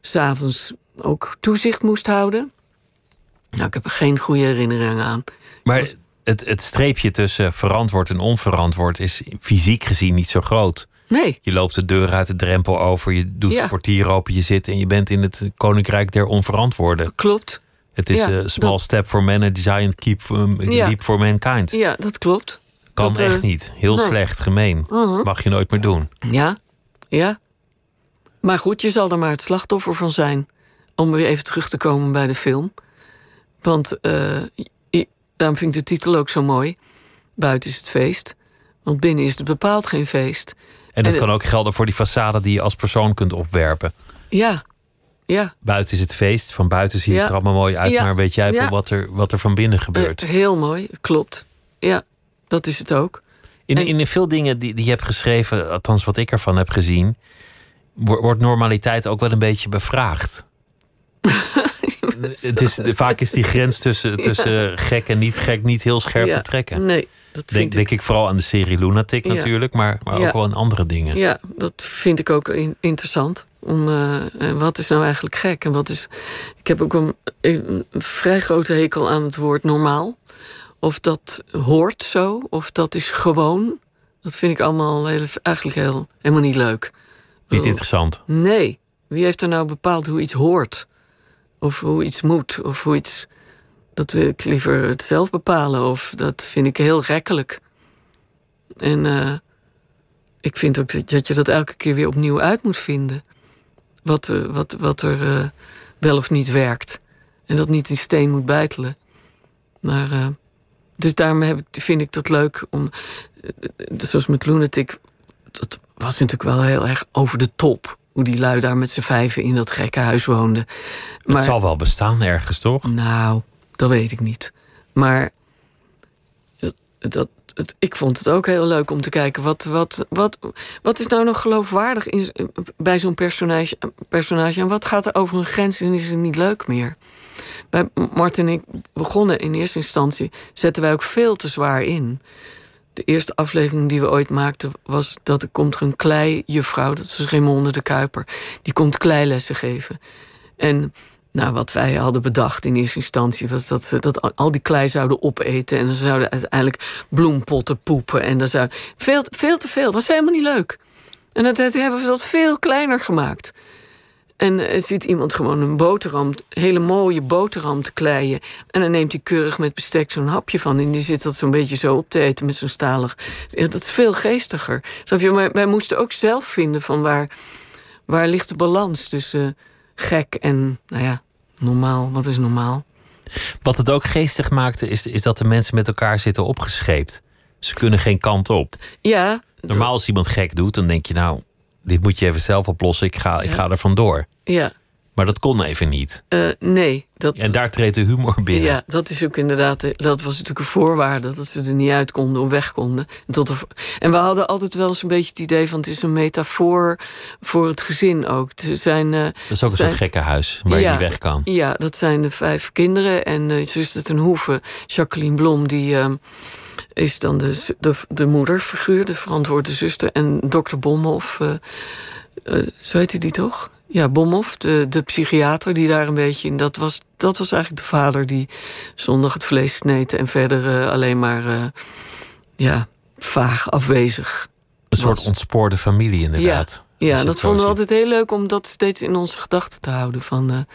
s'avonds ook toezicht moest houden. Nou, ik heb er geen goede herinnering aan. Maar het, het streepje tussen verantwoord en onverantwoord is fysiek gezien niet zo groot. Nee. Je loopt de deur uit de drempel over, je doet ja. de portier open, je zit en je bent in het koninkrijk der onverantwoorden. Klopt. Het is een small step for man, a giant keep, um, leap for mankind. Ja, dat klopt. Kan dat, echt uh, niet. Heel nee. slecht, gemeen. Uh -huh. Mag je nooit meer doen. Ja, ja. Maar goed, je zal er maar het slachtoffer van zijn. Om weer even terug te komen bij de film. Want uh, daarom vind ik de titel ook zo mooi. Buiten is het feest. Want binnen is het bepaald geen feest. En dat en kan ook gelden voor die façade die je als persoon kunt opwerpen. Ja, ja. Buiten is het feest, van buiten ziet het er allemaal mooi uit, ja. maar weet jij veel wat, er, wat er van binnen gebeurt? Uh, heel mooi, klopt. Ja, dat is het ook. In, en... in veel dingen die, die je hebt geschreven, althans wat ik ervan heb gezien, wordt normaliteit ook wel een beetje bevraagd. *laughs* het is, *laughs* vaak is die grens tussen, tussen gek en niet gek niet heel scherp te trekken. Nee, dat denk, ik... denk ik vooral aan de serie Lunatic natuurlijk, maar, maar ook wel aan andere dingen. Ja, dat vind ik ook in, interessant. Om, uh, wat is nou eigenlijk gek? En wat is. Ik heb ook een, een, vrij grote hekel aan het woord normaal. Of dat hoort zo, of dat is gewoon. Dat vind ik allemaal heel, eigenlijk heel, helemaal niet leuk. Niet interessant. Nee. Wie heeft er nou bepaald hoe iets hoort? Of hoe iets moet? Of hoe iets. Dat wil ik liever het zelf bepalen. Of dat vind ik heel rekkelijk. En uh, ik vind ook dat, je dat elke keer weer opnieuw uit moet vinden. Wat, eh, wat, wat er eh, wel of niet werkt. En dat niet in steen moet bijtelen. Maar, eh, dus daarom heb ik, vind ik dat leuk om. eh, zoals met Lunatic. Dat was natuurlijk wel heel erg over de top. Hoe die lui daar met z'n vijven in dat gekke huis woonden. Het zal wel bestaan ergens, toch? Nou, dat weet ik niet. Maar dat, dat, het, ik vond het ook heel leuk om te kijken. Wat, wat, wat, wat is nou nog geloofwaardig in, bij zo'n personage, personage? En wat gaat er over een grens en is het niet leuk meer? Bij Martin en ik begonnen in eerste instantie... zetten wij ook veel te zwaar in. De eerste aflevering die we ooit maakten was dat er komt een kleijuffrouw... dat is Raymonde de Kuiper, die komt kleilessen geven. En nou, wat wij hadden bedacht in eerste instantie... was dat ze dat al die klei zouden opeten... en dan zouden uiteindelijk bloempotten poepen. En dan zou, veel, veel te veel, was helemaal niet leuk. En dat hebben we dat veel kleiner gemaakt. En uh, ziet iemand gewoon een boterham, hele mooie boterham te kleien. En dan neemt hij keurig met bestek zo'n hapje van. En die zit dat zo'n beetje zo op te eten met zo'n stalig. Ja, dat is veel geestiger. Snap je? Maar wij moesten ook zelf vinden van waar, waar ligt de balans tussen uh, gek en, nou ja, normaal. Wat is normaal? Wat het ook geestig maakte, is, is dat de mensen met elkaar zitten opgescheept. Ze kunnen geen kant op. Ja. Normaal als iemand gek doet, dan denk je nou dit moet je even zelf oplossen. Ik ga, ik ga er vandoor. Ja. Maar dat kon even niet. Uh, nee. Dat, en daar treedt de humor binnen. Ja, dat is ook inderdaad. Dat was natuurlijk een voorwaarde dat ze er niet uit konden of weg konden. Tot en we hadden altijd wel eens een beetje het idee van het is een metafoor voor het gezin ook. Het zijn, uh, dat is ook een zijn, soort gekke huis waar ja, je niet weg kan. Ja, dat zijn de vijf kinderen. En uh, zuster ten Hoeve, Jacqueline Blom, die. Is dan de, de, de moederfiguur, de verantwoorde zuster. En dokter Bomhoff, uh, uh, zo heette die toch? Ja, Bomhoff, de, de psychiater die daar een beetje in... Dat was, dat was eigenlijk de vader die zondag het vlees sneed... en verder uh, alleen maar, ja, vaag afwezig Een soort ontspoorde familie inderdaad. Ja, ja dat vonden we altijd heel leuk om dat steeds in onze gedachten te houden. Van,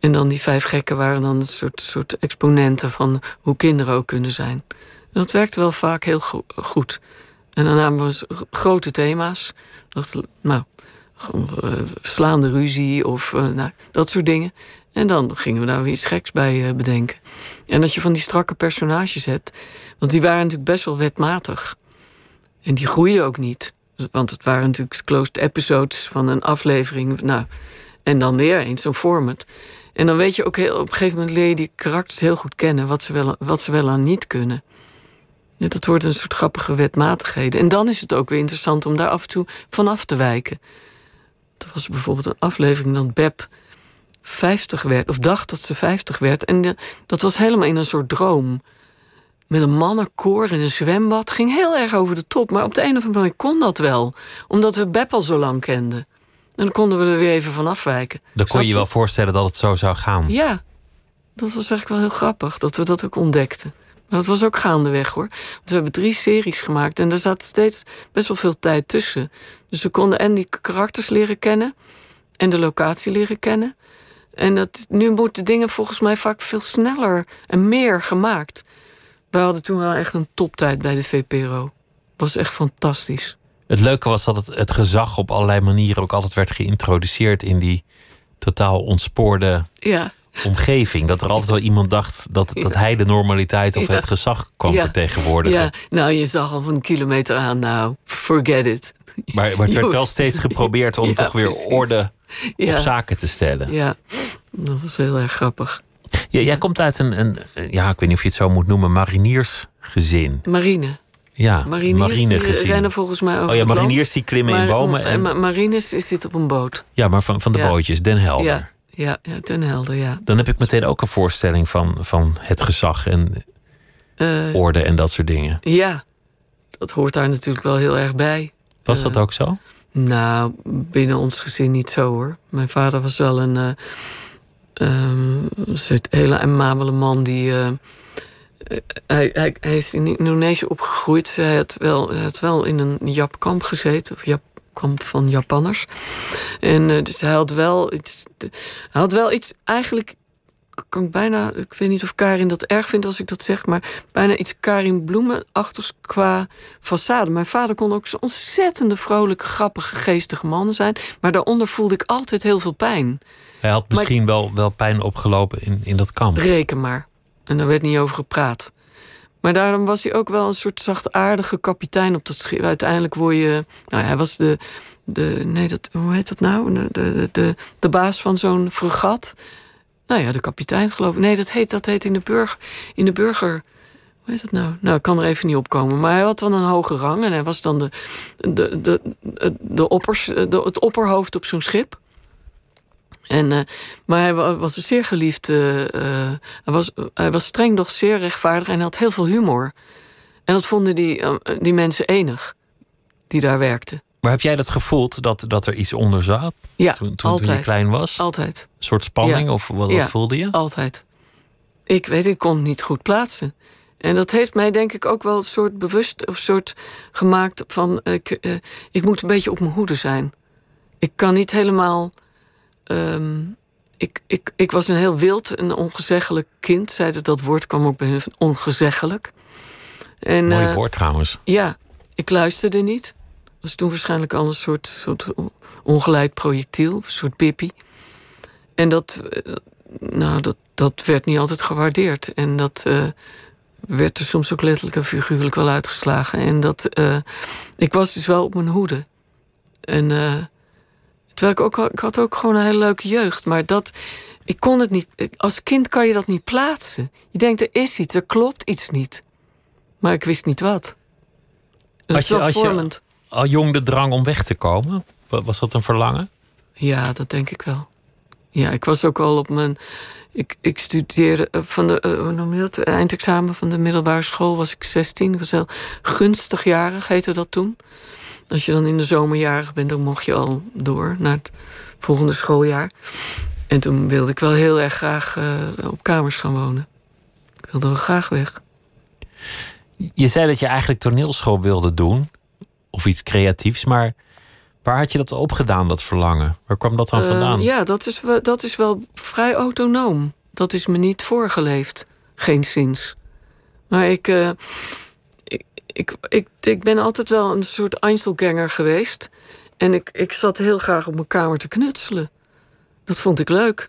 en dan die vijf gekken waren dan een soort, soort exponenten... van hoe kinderen ook kunnen zijn. Dat werkte wel vaak heel go goed. En dan namen we grote thema's. Dacht, nou, uh, slaande ruzie of uh, nou, dat soort dingen. En dan gingen we daar weer iets geks bij uh, bedenken. En als je van die strakke personages hebt... want die waren natuurlijk best wel wetmatig. En die groeiden ook niet. Want het waren natuurlijk closed episodes van een aflevering. Nou, en dan weer eens zo'n format. En dan weet je ook heel, op een gegeven moment leer je die karakters heel goed kennen... wat ze wel, wat ze wel aan niet kunnen. Ja, dat wordt een soort grappige wetmatigheden. En dan is het ook weer interessant om daar af en toe van af te wijken. Er was bijvoorbeeld een aflevering dat Beb 50 werd, of dacht dat ze 50 werd. En de, dat was helemaal in een soort droom. Met een mannenkoor in een zwembad. Ging heel erg over de top. Maar op de een of andere manier kon dat wel. Omdat we Beb al zo lang kenden. En dan konden we er weer even van afwijken. Dan kon je je wel voorstellen dat het zo zou gaan. Ja, dat was eigenlijk wel heel grappig dat we dat ook ontdekten. Dat was ook gaandeweg hoor. Want we hebben drie series gemaakt en er zat steeds best wel veel tijd tussen. Dus we konden en die karakters leren kennen en de locatie leren kennen. En dat, nu moeten dingen volgens mij vaak veel sneller en meer gemaakt. We hadden toen wel echt een toptijd bij de VPRO. Was echt fantastisch. Het leuke was dat het, het gezag op allerlei manieren ook altijd werd geïntroduceerd in die totaal ontspoorde ja omgeving. Dat er altijd wel iemand dacht dat, dat hij de normaliteit of Ja. het gezag kwam Ja. vertegenwoordigen. Ja, nou, je zag al van een kilometer aan, nou, forget it. Maar, maar het *laughs* werd wel steeds geprobeerd om *laughs* toch weer precies. orde op zaken te stellen. Ja, dat is heel erg grappig. Ja, jij komt uit een, een, ja, ik weet niet of je het zo moet noemen, mariniersgezin. Marine. Ja, Mariniers die marinegezin. rennen volgens mij over Oh ja, mariniers die klimmen in bomen. En, ma- marines zit op een boot. ja, maar van, van de Ja. bootjes, Den Helder. Ja, ja, ja, ten helder, ja. Dan heb ik meteen ook een voorstelling van, van het gezag en Eh, orde en dat soort dingen. ja, dat hoort daar natuurlijk wel heel erg bij. Was Eh, dat ook zo? Nou, binnen ons gezin niet zo hoor. Mijn vader was wel een, eh, ehm, een soort hele amabele man die. eh, eh, hij, hij, hij is in Indonesië opgegroeid. Hij had wel, had wel in een Japkamp gezeten, of Japkamp van Japanners. En eh, dus hij had wel iets. Hij had wel iets eigenlijk kan ik bijna, ik weet niet of Karin dat erg vindt als ik dat zeg, maar bijna iets Karin Bloemenachtigs qua façade. Mijn vader kon ook zo'n ontzettende vrolijke, grappige, geestige man zijn, maar daaronder voelde ik altijd heel veel pijn. Hij had misschien wel, wel pijn opgelopen in, in dat kamp. Reken maar. En daar werd niet over gepraat. Maar daarom was hij ook wel een soort zachtaardige kapitein op dat schip. Uiteindelijk word je. Nou, hij was de. de nee, dat, hoe heet dat nou? De, de, de, de baas van zo'n fregat. Nou ja, de kapitein geloof ik. Nee, dat heet, dat heet in de burger. In de burger. Hoe heet dat nou? Nou, ik kan er even niet opkomen. Maar hij had dan een hoge rang. En hij was dan de, de, de, de, oppers, de, het opperhoofd op zo'n schip. En, uh, maar hij was een zeer geliefd. Uh, hij, was, hij was streng, doch zeer rechtvaardig en had heel veel humor. En dat vonden die, die mensen enig die daar werkten. Maar heb jij dat gevoeld dat, dat er iets onder zat? Ja, toen, toen, toen je klein was? Altijd. Een soort spanning of wat, ja, voelde je? Altijd. Ik weet, ik kon het niet goed plaatsen. En dat heeft mij denk ik ook wel een soort bewust of soort gemaakt van ik, ik moet een beetje op mijn hoede zijn. Ik kan niet helemaal Um, ik, ik, ik was een heel wild en ongezeggelijk kind. Zei dat dat woord kwam ook bij hun ongezeggelijk. En, Mooi uh, woord trouwens. Ja, ik luisterde niet. Was toen waarschijnlijk al een soort, soort ongeleid projectiel, een soort pippie. En dat, nou, dat, dat werd niet altijd gewaardeerd. En dat uh, werd er soms ook letterlijk en figuurlijk wel uitgeslagen. En dat, uh, ik was dus wel op mijn hoede. En Terwijl ik ook ik had ook gewoon een hele leuke jeugd. Maar dat, ik kon het niet. Als kind kan je dat niet plaatsen. Je denkt, er is iets, er klopt iets niet. Maar ik wist niet wat. Dat had je, had je al jong de drang om weg te komen? Was dat een verlangen? Ja, dat denk ik wel. Ja, ik was ook al op mijn. Ik, ik studeerde van de, uh, hoe noem je dat? eindexamen van de middelbare school was ik 16. Ik was heel gunstig jarig, heette dat toen. Als je dan in de zomerjarig bent, dan mocht je al door naar het volgende schooljaar. En toen wilde ik wel heel erg graag uh, op kamers gaan wonen. Ik wilde wel graag weg. Je zei dat je eigenlijk toneelschool wilde doen, of iets creatiefs, maar waar had je dat opgedaan, dat verlangen? Waar kwam dat dan uh, vandaan? Ja, dat is, wel, dat is wel vrij autonoom. Dat is me niet voorgeleefd, geen zins. Maar ik. Uh, ik, ik, ik ben altijd wel een soort Einzelganger geweest. En ik, ik zat heel graag op mijn kamer te knutselen. Dat vond ik leuk.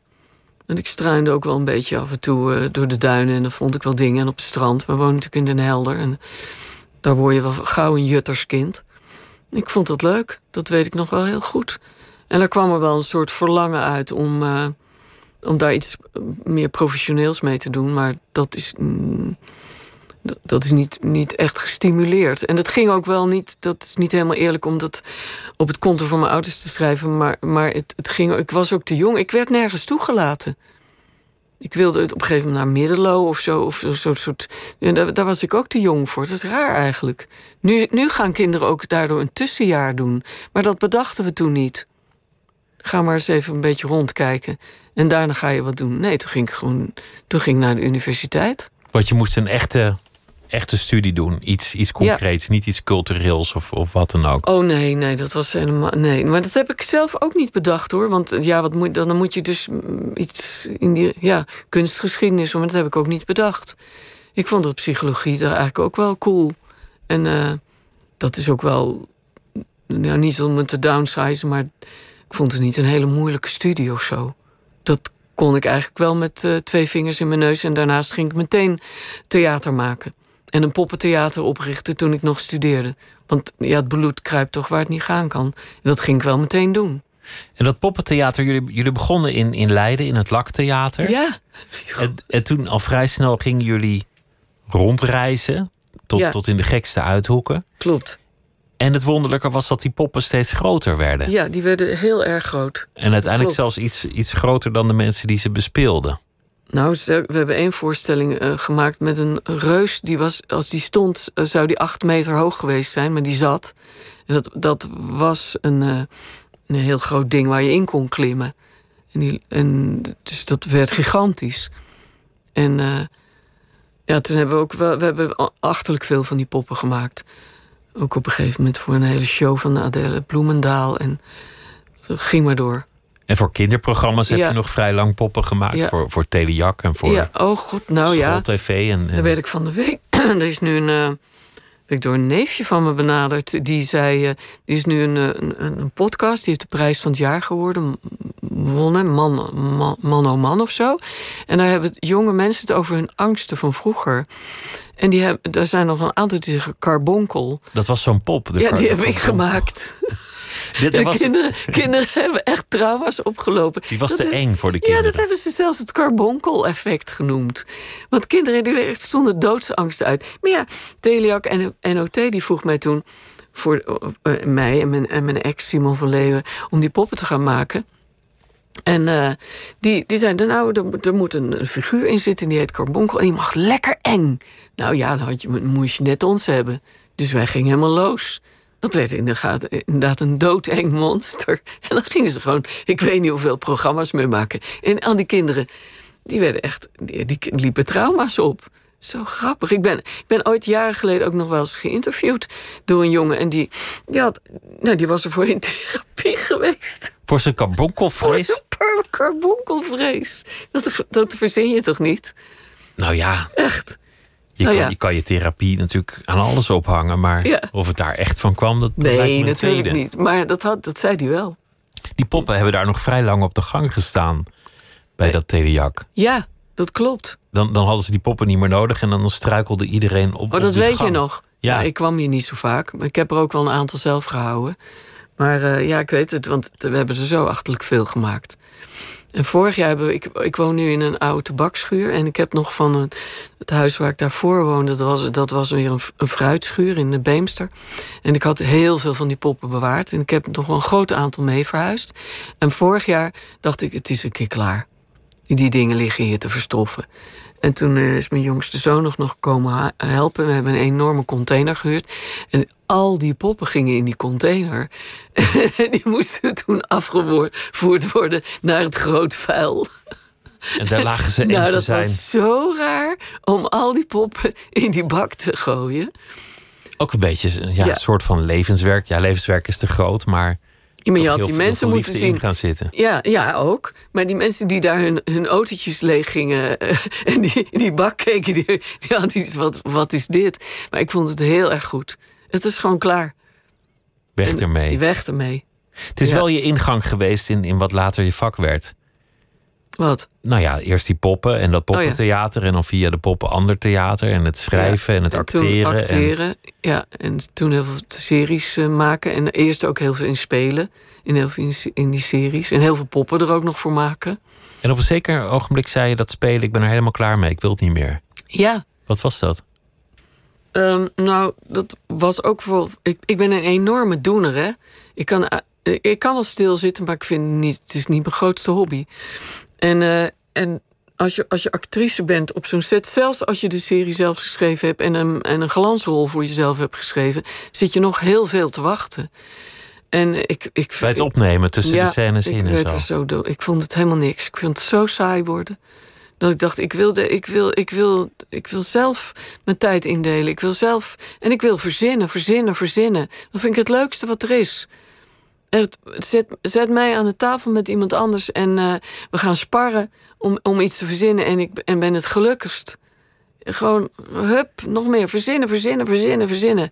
En ik struinde ook wel een beetje af en toe uh, door de duinen. En dan vond ik wel dingen. En op het strand. We wonen natuurlijk in Den Helder. En daar word je wel gauw een jutterskind. Ik vond dat leuk. Dat weet ik nog wel heel goed. En daar kwam er wel een soort verlangen uit om, uh, om daar iets meer professioneels mee te doen. Maar dat is. Dat is niet, niet echt gestimuleerd. En dat ging ook wel niet, dat is niet helemaal eerlijk om dat op het konto van mijn ouders te schrijven. Maar, maar het, het ging, ik was ook te jong. Ik werd nergens toegelaten. Ik wilde het op een gegeven moment naar Middello of zo. Of zo soort, daar, daar, was ik ook te jong voor. Dat is raar eigenlijk. Nu, nu gaan kinderen ook daardoor een tussenjaar doen. Maar dat bedachten we toen niet. Ga maar eens even een beetje rondkijken. En daarna ga je wat doen. Nee, toen ging ik gewoon toen ging ik naar de universiteit. Want je moest een echte echte studie doen. Iets, iets concreets, ja. niet iets cultureels of, of wat dan ook. Oh nee, nee, dat was helemaal. Nee, maar dat heb ik zelf ook niet bedacht hoor. Want ja, wat moet, dan moet je dus iets in die ja, kunstgeschiedenis, maar dat heb ik ook niet bedacht. Ik vond dat psychologie daar eigenlijk ook wel cool. En uh, dat is ook wel. Nou, niet om het te downsizen, maar ik vond het niet een hele moeilijke studie of zo. Dat kon ik eigenlijk wel met uh, twee vingers in mijn neus. En daarnaast ging ik meteen theater maken. En een poppentheater oprichten toen ik nog studeerde. Want ja, het bloed kruipt toch waar het niet gaan kan. En dat ging ik wel meteen doen. En dat poppentheater, jullie, jullie begonnen in, in Leiden, in het Laktheater. Ja. En, en toen al vrij snel gingen jullie rondreizen. Tot, Ja. tot in de gekste uithoeken. Klopt. En het wonderlijke was dat die poppen steeds groter werden. Ja, die werden heel erg groot. En uiteindelijk Klopt. zelfs iets, iets groter dan de mensen die ze bespeelden. Nou, we hebben één voorstelling eh, gemaakt met een reus. Die was, als die stond, eh, zou die acht meter hoog geweest zijn, maar die zat. Dat, dat was een, eh, een heel groot ding waar je in kon klimmen. En, die, en dus dat werd gigantisch. En ja, toen hebben we ook wel, we hebben achterlijk veel van die poppen gemaakt. Ook op een gegeven moment voor een hele show van Adele Bloemendaal. En zo ging maar door. En voor kinderprogramma's heb je nog vrij lang poppen gemaakt. Voor, voor Telejak en voor ja, oh god, nou ja. schooltv. En, en Daar werd ik van de week. *clears throat* er is nu een. ben ik door een neefje van me benaderd. Die zei. eh, die is nu een, eh, een, een podcast. Die heeft de prijs van het jaar geworden. Wonnen. Man, man, man oh man of zo. En daar hebben jonge mensen het over hun angsten van vroeger. En die hebben, daar zijn nog een aantal die zeggen carbonkel. dat was zo'n pop. de ja, die heb ik gemaakt. *laughs* Dit, was, kinderen, kinderen *laughs* hebben echt trauma's opgelopen. die was Dat te eng voor de Ja, kinderen. dat hebben ze zelfs het carbonkel-effect genoemd. Want kinderen die stonden doodsangst uit. Maar ja, Teliak en NOT die vroeg mij toen... voor eh, mij en mijn, en mijn ex Simon van Leeuwen... om die poppen te gaan maken. En eh, die, die zeiden, nou, er, moet- er een figuur in zitten... die heet Carbonkel en die mag lekker eng. Nou ja, dan had je, moest je net ons hebben. Dus wij gingen helemaal los. Dat werd inderdaad, inderdaad een doodeng monster. En dan gingen ze gewoon, ik weet niet hoeveel programma's mee maken. En al die kinderen, die werden echt, die, die liepen trauma's op. Zo grappig. Ik ben, ik ben ooit jaren geleden ook nog wel eens geïnterviewd door een jongen. En die, die, had, nou, die was ervoor in *laughs* therapie geweest. Voor zijn Voor karbonkelvrees. zo'n par- carbonkelvrees. Dat, dat verzin je toch niet? Nou ja, Echt. Je, Nou kan, ja. je kan je therapie natuurlijk aan alles ophangen. Maar Ja. of het daar echt van kwam, dat, dat lijkt me Nee, een natuurlijk tweede. niet. Maar dat, had, dat zei hij wel. Die poppen hebben daar nog vrij lang op de gang gestaan. Bij dat Telejak. Ja, dat klopt. Dan, dan hadden ze die poppen niet meer nodig. En dan struikelde iedereen op. Oh, dat weet gang. je nog. Ja. Ja. ik kwam hier niet zo vaak. Maar ik heb er ook wel een aantal zelf gehouden. Maar eh, ja, ik weet het, want we hebben er zo achterlijk veel gemaakt. En vorig jaar hebben we... Ik, ik woon nu in een oude tabakschuur. En ik heb nog van het huis waar ik daarvoor woonde... dat was, dat was weer een, een fruitschuur in de Beemster. En ik had heel veel van die poppen bewaard. En ik heb nog wel een groot aantal mee verhuisd. En vorig jaar dacht ik, het is een keer klaar. Die dingen liggen hier te verstoffen. En toen eh, is mijn jongste zoon nog, nog komen helpen. We hebben een enorme container gehuurd. En al die poppen gingen in die container. *laughs* En die moesten toen afgevoerd worden naar het groot vuil. En daar lagen ze *laughs* eng nou, te dat zijn. was zo raar om al die poppen in die bak te gooien. Ook een beetje ja, Ja. een soort van levenswerk. Ja, levenswerk is te groot, maar... Ja, maar je had die mensen moeten zien. gaan zitten. Ja, ja, ook. Maar die mensen die daar hun, hun autootjes leeg gingen... eh, *laughs* en die, die bak keken, die, die hadden iets wat, wat is dit? Maar ik vond het heel erg goed. Het is gewoon klaar. Weg En ermee. Weg ermee. Het is Ja. wel je ingang geweest in, in wat later je vak werd. Wat? Nou ja, eerst die poppen en dat Oh ja. poppentheater. En dan via de poppen ander theater. En het schrijven en het toen acteren. En, acteren, ja. En toen heel veel series eh, maken. En eerst ook heel veel in spelen. In, heel veel in, in die series. En heel veel poppen er ook nog voor maken. en op een zeker ogenblik zei je dat spelen, ik ben er helemaal klaar mee. Ik wil het niet meer. Ja. Wat was dat? Ehm, nou, dat was ook voor. Ik, ik ben een enorme doener, hè. Ik kan, eh, ik kan wel stilzitten, maar ik vind het niet, het is niet mijn grootste hobby. En, eh, en als, je, als je actrice bent op zo'n set, zelfs als je de serie zelf geschreven hebt en een, en een glansrol voor jezelf hebt geschreven, zit je nog heel veel te wachten. En ik, ik, Bij het opnemen tussen de scènes in en zo. Ik vond het helemaal niks. Ik vond het zo saai worden. Dat ik dacht, ik wil, de, ik, wil, ik, wil, ik wil zelf mijn tijd indelen. Ik wil zelf. En ik wil verzinnen, verzinnen, verzinnen. Dat vind ik het leukste wat er is. Echt, zet, zet mij aan de tafel met iemand anders en eh, we gaan sparren om, om iets te verzinnen. En ik en ben het gelukkigst. Gewoon, hup, nog meer. Verzinnen, verzinnen, verzinnen, verzinnen.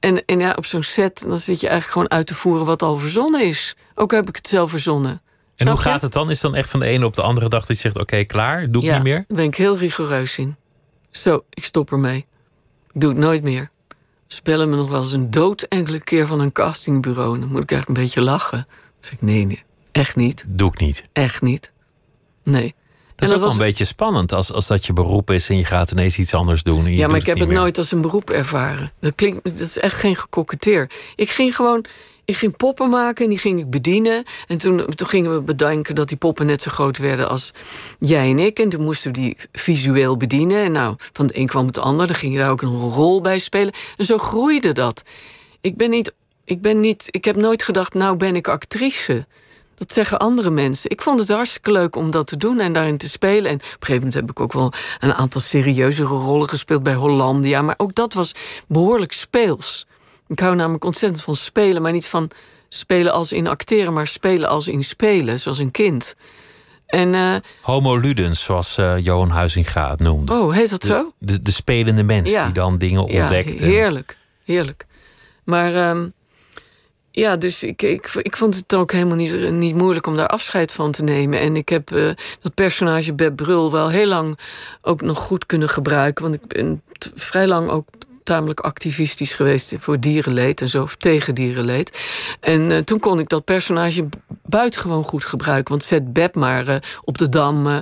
En, en ja, op zo'n set, dan zit je eigenlijk gewoon uit te voeren wat al verzonnen is. Ook heb ik het zelf verzonnen. En hoe gaat het dan? Is dan echt van de ene op de andere dag dat je zegt: Oké, klaar, doe ik ja, niet meer? Daar ben ik heel rigoureus in. Zo, ik stop ermee. Ik doe het nooit meer. Ze bellen me nog wel eens een dood enkele keer van een castingbureau. Dan moet ik eigenlijk een beetje lachen. Dan zeg ik, nee, nee, echt niet. Doe ik niet. Echt niet. Nee. Dat En is ook wel een beetje spannend als, als dat je beroep is en je gaat ineens iets anders doen. En je Ja, maar ik heb het meer. nooit als een beroep ervaren. Dat, klinkt, dat is echt geen gekoketteer. Ik ging gewoon... Ik ging poppen maken en die ging ik bedienen. En toen, toen gingen we bedenken dat die poppen net zo groot werden als jij en ik. En toen moesten we die visueel bedienen. En nou, van de een kwam het ander. Dan ging je daar ook een rol bij spelen. En zo groeide dat. Ik ben niet... Ik, ben niet, ik heb nooit gedacht, nou ben ik actrice. Dat zeggen andere mensen. Ik vond het hartstikke leuk om dat te doen en daarin te spelen. En op een gegeven moment heb ik ook wel een aantal serieuzere rollen gespeeld bij Hollandia. Maar ook dat was behoorlijk speels. Ik hou namelijk ontzettend van spelen, maar niet van spelen als in acteren, maar spelen als in spelen, zoals een kind. En, uh, Homo ludens, zoals uh, Johan Huizinga het noemde. Oh, heet dat de, zo? De, de spelende mens Ja. die dan dingen Ja, ontdekt. en- heerlijk, heerlijk. Maar ehm, ja, dus ik, ik, ik vond het ook helemaal niet, niet moeilijk om daar afscheid van te nemen. En ik heb eh, dat personage Beb Brul wel heel lang ook nog goed kunnen gebruiken. Want ik ben vrij lang ook tamelijk activistisch geweest voor dierenleed en zo, of tegen dierenleed. En eh, toen kon ik dat personage buitengewoon goed gebruiken. Want zet Beb maar eh, op de dam eh,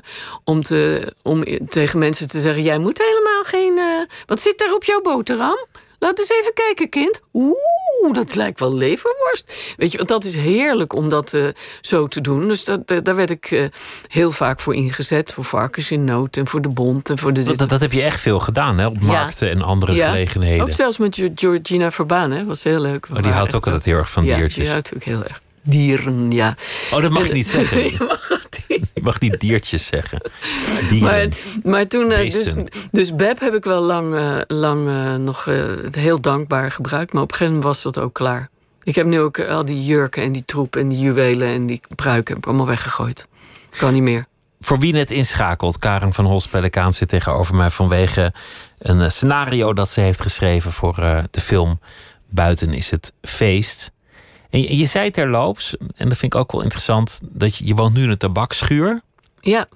om, te, om tegen mensen te zeggen: Jij moet helemaal geen. wat zit daar op jouw boterham? Laat eens even kijken, kind. Oeh, dat lijkt wel leverworst. Weet je, want dat is heerlijk om dat eh, zo te doen. Dus dat, eh, daar werd ik eh, heel vaak voor ingezet. Voor Varkens in Nood en voor de Bond en voor de... Dat, dat, dat heb je echt veel gedaan, hè? Op markten en andere Ja, gelegenheden. Ook zelfs met Georgina Verbaan, hè. Was heel leuk. Oh, die houdt ook altijd heel erg van ja, diertjes. die houdt ook heel erg. Dieren, ja. Oh, dat mag je niet zeggen. *laughs* Mag Je mag niet diertjes zeggen. Dieren. Maar, maar toen, eh, dus, dus Beb heb ik wel lang, eh, lang eh, nog heel dankbaar gebruikt. Maar op een gegeven moment was dat ook klaar. Ik heb nu ook al die jurken en die troep en die juwelen en die pruiken heb ik allemaal weggegooid. Kan niet meer. Voor wie net inschakelt, Karen van Holst-Pelikaan zit tegenover mij vanwege een scenario dat ze heeft geschreven voor de film Buiten is het feest. En je, zei terloops, en dat vind ik ook wel interessant, dat je, je woont nu in een tabakschuur. Ja.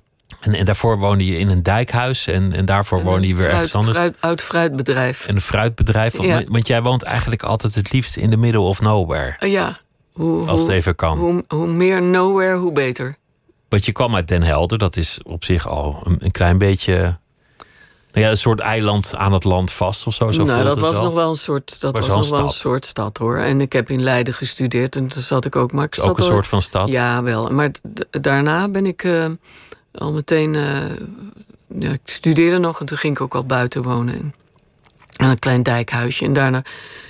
En, en daarvoor woonde je in een dijkhuis en, en daarvoor woonde je weer fruit, ergens anders. Fruit, oud fruitbedrijf. En een fruitbedrijf. Want, Ja. want jij woont eigenlijk altijd het liefst in de middle of nowhere. Eh, ja. Hoe, Als het even kan. Hoe, hoe meer nowhere, hoe beter. Want je kwam uit Den Helder, dat is op zich al een, een klein beetje. Ja, een soort eiland aan het land vast of zo. zo nou, dat was wel. nog wel een soort, dat Was nog wel een soort stad hoor. En ik heb in Leiden gestudeerd en toen zat ik ook. Maar ik ook een soort van stad. Ja, wel. Maar daarna ben ik eh, al meteen. eh, ja, ik studeerde nog en toen ging ik ook al buiten wonen. Aan een klein dijkhuisje. En daarna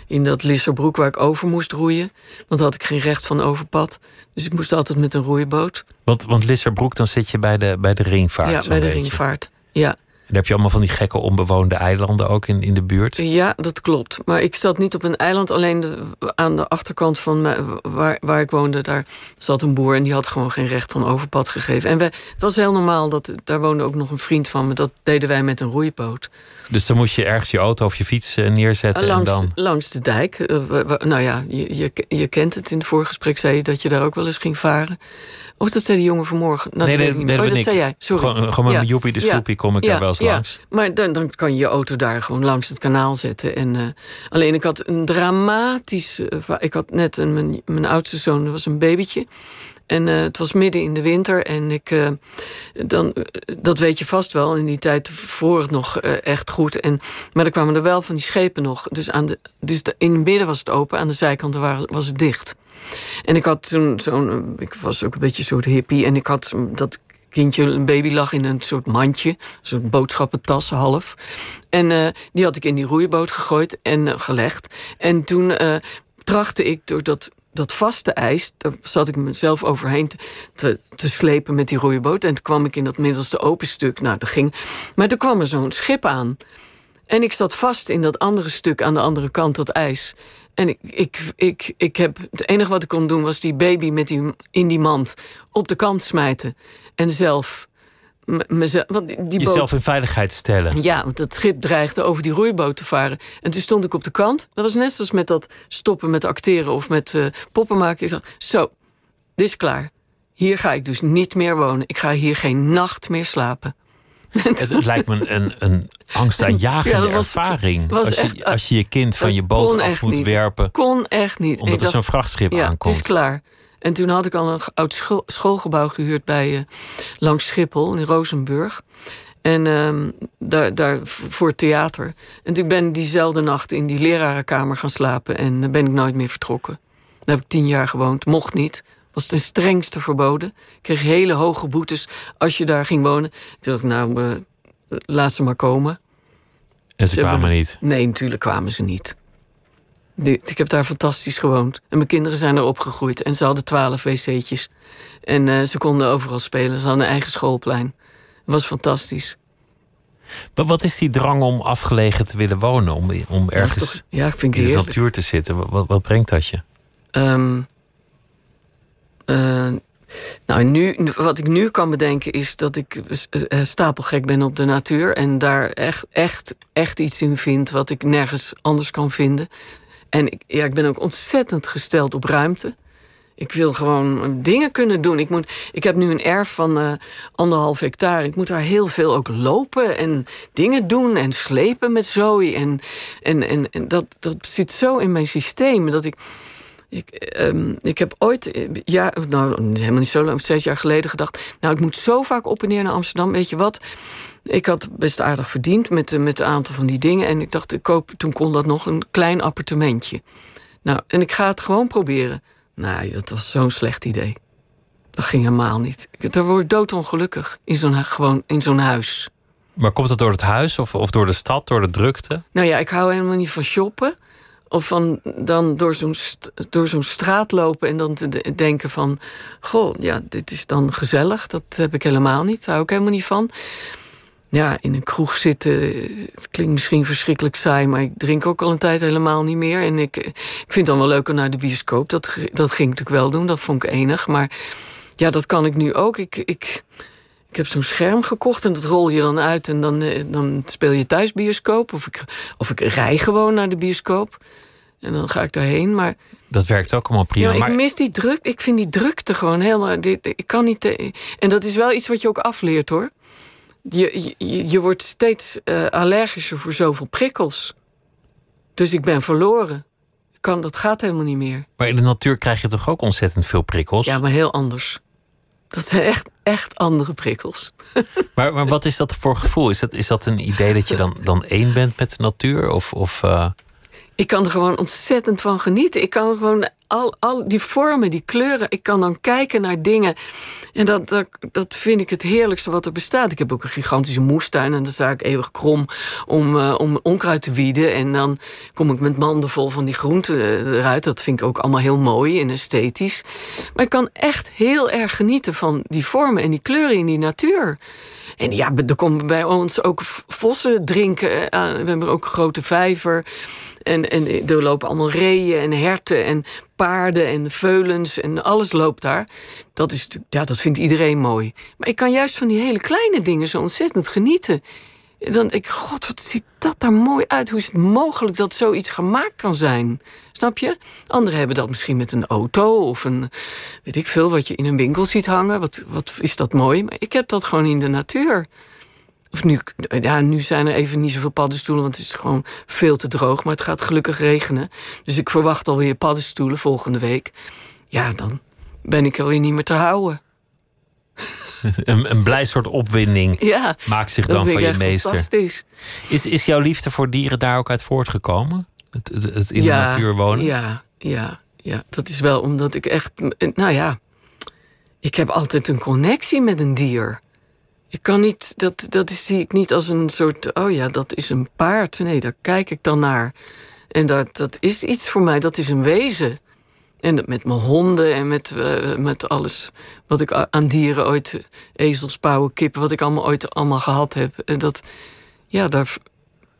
in dat Lisserbroek waar ik over moest roeien. Want had ik geen recht van overpad. Dus ik moest altijd met een roeiboot. Want, want Lisserbroek, dan zit je bij de, bij de ringvaart. ja, bij de beetje. ringvaart. Ja. En heb je allemaal van die gekke onbewoonde eilanden ook in, in de buurt. ja, dat klopt. Maar ik zat niet op een eiland. Alleen aan de achterkant van waar, waar ik woonde, daar zat een boer. En die had gewoon geen recht van overpad gegeven. En het was heel normaal. Dat, daar woonde ook nog een vriend van me. Dat deden wij met een roeiboot. Dus dan moest je ergens je auto of je fiets eh, neerzetten en langs, dan. langs de dijk. Eh, nou ja, je, je, je kent het. In het voorgesprek zei je dat je daar ook wel eens ging varen. Of dat zei die jongen vanmorgen. Nou, nee, dat nee, oh, dat ik. zei jij. Sorry. Gewoon, gewoon met Ja. joepie de Ja. soepie kom ik Ja, daar wel eens ja. langs. Maar dan, dan kan je je auto daar gewoon langs het kanaal zetten. En, eh, alleen ik had een dramatisch... ik had net een, mijn, mijn oudste zoon, dat was een babytje. En eh, het was midden in de winter. En ik, eh, dan, eh, dat weet je vast wel. In die tijd voor het nog echt goed. En, maar er kwamen er wel van die schepen nog. Dus, aan de, dus in het midden was het open. Aan de zijkanten was het dicht. En ik had toen zo'n... Ik was ook een beetje een soort hippie. En ik had zo'n- dat kindje, een baby lag in een soort mandje. Soort boodschappentas half. En die had ik in die roeiboot gegooid en gelegd. En toen trachtte ik door dat, dat vaste ijs... daar zat ik mezelf overheen te, slepen met die roeiboot. En toen kwam ik in dat middelste open stuk. Nou, dat ging. Maar toen kwam er zo'n schip aan. En ik zat vast in dat andere stuk aan de andere kant, dat ijs. En ik, ik, ik, ik heb, het enige wat ik kon doen was die baby met die, in die mand op de kant smijten. En zelf. Mezelf, want die boot, Jezelf in veiligheid stellen. ja, want het schip dreigde over die roeiboot te varen. En toen stond ik op de kant. Dat was net zoals met dat stoppen met acteren of met eh, poppen maken. Ik dacht, zo, dit is klaar. Hier ga ik dus niet meer wonen. Ik ga hier geen nacht meer slapen. *laughs* Het, het lijkt me een, een angstaanjagende Ja, was- ervaring. was als, je, echt- als je je kind van je boot af moet niet. werpen. Kon echt niet. Omdat er zo'n vrachtschip ja, aankomt. het is klaar. En toen had ik al een oud school- schoolgebouw gehuurd bij eh, langs Schiphol in Rozenburg. En ehm, daar, daar voor theater. En toen ben ik diezelfde nacht in die lerarenkamer gaan slapen. En dan ben ik nooit meer vertrokken. Daar heb ik tien jaar gewoond. Mocht niet. Was ten strengste verboden. Ik kreeg hele hoge boetes als je daar ging wonen. Toen dacht ik, nou, eh, laat ze maar komen. En ze Ze kwamen hebben- niet. Nee, natuurlijk kwamen ze niet. Ik heb daar fantastisch gewoond. En mijn kinderen zijn er opgegroeid. En ze hadden twaalf wc'tjes. En eh, ze konden overal spelen. Ze hadden een eigen schoolplein. Het was fantastisch. Maar wat is die drang om afgelegen te willen wonen? Om, om ergens toch- ja, vind ik in de heerlijk. natuur te zitten? Wat, wat, wat brengt dat je? Ehm, Uh, nou, nu, wat ik nu kan bedenken is dat ik uh, stapelgek ben op de natuur. En daar echt, echt, echt iets in vind wat ik nergens anders kan vinden. En ik, ja, ik ben ook ontzettend gesteld op ruimte. Ik wil gewoon dingen kunnen doen. Ik, moet, ik heb nu een erf van uh, anderhalf hectare. Ik moet daar heel veel ook lopen en dingen doen en slepen met Zoe. En, en, en, dat, dat zit zo in mijn systeem dat ik. Ik, um, ik heb ooit, eh, ja, nou helemaal niet zo lang, zes jaar geleden gedacht. Nou, ik moet zo vaak op en neer naar Amsterdam. Weet je wat? Ik had best aardig verdiend met, met een aantal van die dingen. En ik dacht, ik koop, toen kon dat nog een klein appartementje. Nou, en ik ga het gewoon proberen. Nou, dat was zo'n slecht idee. Dat ging helemaal niet. Daar word ik doodongelukkig in zo'n, gewoon in zo'n huis. Maar komt dat door het huis of, of door de stad, door de drukte? Nou ja, ik hou helemaal niet van shoppen. Of van dan door zo'n, door zo'n straat lopen en dan te denken van... goh, ja, dit is dan gezellig. Dat heb ik helemaal niet. Daar hou ik helemaal niet van ja, in een kroeg zitten klinkt misschien verschrikkelijk saai, maar ik drink ook al een tijd helemaal niet meer. En ik, ik vind het dan wel leuk om naar de bioscoop. Dat, dat ging ik natuurlijk wel doen, dat vond ik enig. Maar ja, dat kan ik nu ook. Ik, ik, ik heb zo'n scherm gekocht en dat rol je dan uit en dan, eh, dan speel je thuis bioscoop. Of ik, of ik rij gewoon naar de bioscoop en dan ga ik daarheen. Maar dat werkt ook allemaal prima. Ja, ik mis die druk. Ik vind die drukte gewoon helemaal. Ik kan niet. Eh, en dat is wel iets wat je ook afleert hoor je, je, je wordt steeds uh, allergischer voor zoveel prikkels. Dus ik ben verloren. Kan, dat gaat helemaal niet meer. Maar in de natuur krijg je toch ook ontzettend veel prikkels? Ja, maar heel anders. Dat zijn echt, echt andere prikkels. *laughs* Maar, maar wat is dat voor gevoel? Is dat, is dat een idee dat je dan, dan één bent met de natuur? Of, of, uh... Ik kan er gewoon ontzettend van genieten. Ik kan gewoon al, al die vormen, die kleuren. Ik kan dan kijken naar dingen. En dat, dat, dat vind ik het heerlijkste wat er bestaat. Ik heb ook een gigantische moestuin. En dan sta ik eeuwig krom om, uh, om onkruid te wieden. En dan kom ik met manden vol van die groenten eh, eruit. Dat vind ik ook allemaal heel mooi en esthetisch. Maar ik kan echt heel erg genieten van die vormen en die kleuren in die natuur. En ja, er komen bij ons ook vossen drinken. Eh, we hebben ook een grote vijver. En, en er lopen allemaal reeën en herten en paarden en veulens en alles loopt daar. Dat, is, ja, dat vindt iedereen mooi. Maar ik kan juist van die hele kleine dingen zo ontzettend genieten. Dan ik, god, wat ziet dat er mooi uit? Hoe is het mogelijk dat zoiets gemaakt kan zijn? Snap je? Anderen hebben dat misschien met een auto of een, weet ik veel, wat je in een winkel ziet hangen. Wat, wat is dat mooi? Maar ik heb dat gewoon in de natuur. Of nu, ja, nu zijn er even niet zoveel paddenstoelen, want het is gewoon veel te droog. Maar het gaat gelukkig regenen. Dus ik verwacht alweer paddenstoelen volgende week. Ja, dan ben ik alweer niet meer te houden. *laughs* een, een blij soort opwinding ja, maakt zich dan van je meester. Fantastisch. Is, is jouw liefde voor dieren daar ook uit voortgekomen? Het, het, in de natuur wonen? Ja, ja, ja, dat is wel omdat ik echt. Nou ja, ik heb altijd een connectie met een dier. Ik kan niet, dat, dat zie ik niet als een soort, oh ja, dat is een paard. Nee, daar kijk ik dan naar. En dat, dat is iets voor mij, dat is een wezen. En met mijn honden en met, uh, met alles wat ik aan dieren ooit, ezels, pauwen, kippen, wat ik allemaal ooit allemaal gehad heb. En dat, ja, daar,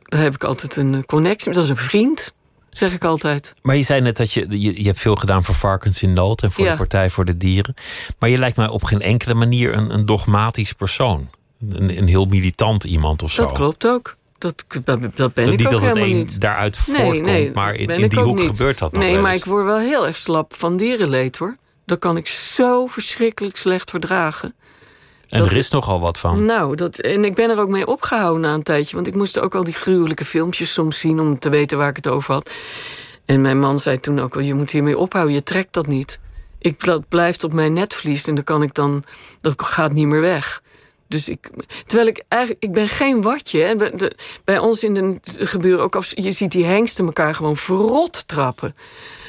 daar heb ik altijd een connectie. Dat is een vriend zeg ik altijd. Maar je zei net dat je, je, je hebt veel gedaan voor Varkens in Nood en voor de Partij voor de Dieren. Maar je lijkt mij op geen enkele manier een, een dogmatisch persoon. Een, een heel militant iemand of zo. Dat klopt ook. Dat, dat, dat ben ik niet ook dat het een niet. daaruit voortkomt, nee, maar in, in die hoek gebeurt dat nog Nee, maar ik word wel heel erg slap van dierenleed hoor. Dat kan ik zo verschrikkelijk slecht verdragen. En er is nogal wat van. Nou, dat, en ik ben er ook mee opgehouden na een tijdje. Want ik moest ook al die gruwelijke filmpjes soms zien om te weten waar ik het over had. En mijn man zei toen ook al: je moet hiermee ophouden, je trekt dat niet. Ik, dat blijft op mijn netvlies en dan kan ik dan. Dat gaat niet meer weg. Dus ik. Terwijl ik eigenlijk. Ik ben geen watje. Hè. Bij, bij ons in de gebeuren ook. Als, je ziet die hengsten elkaar gewoon verrot trappen.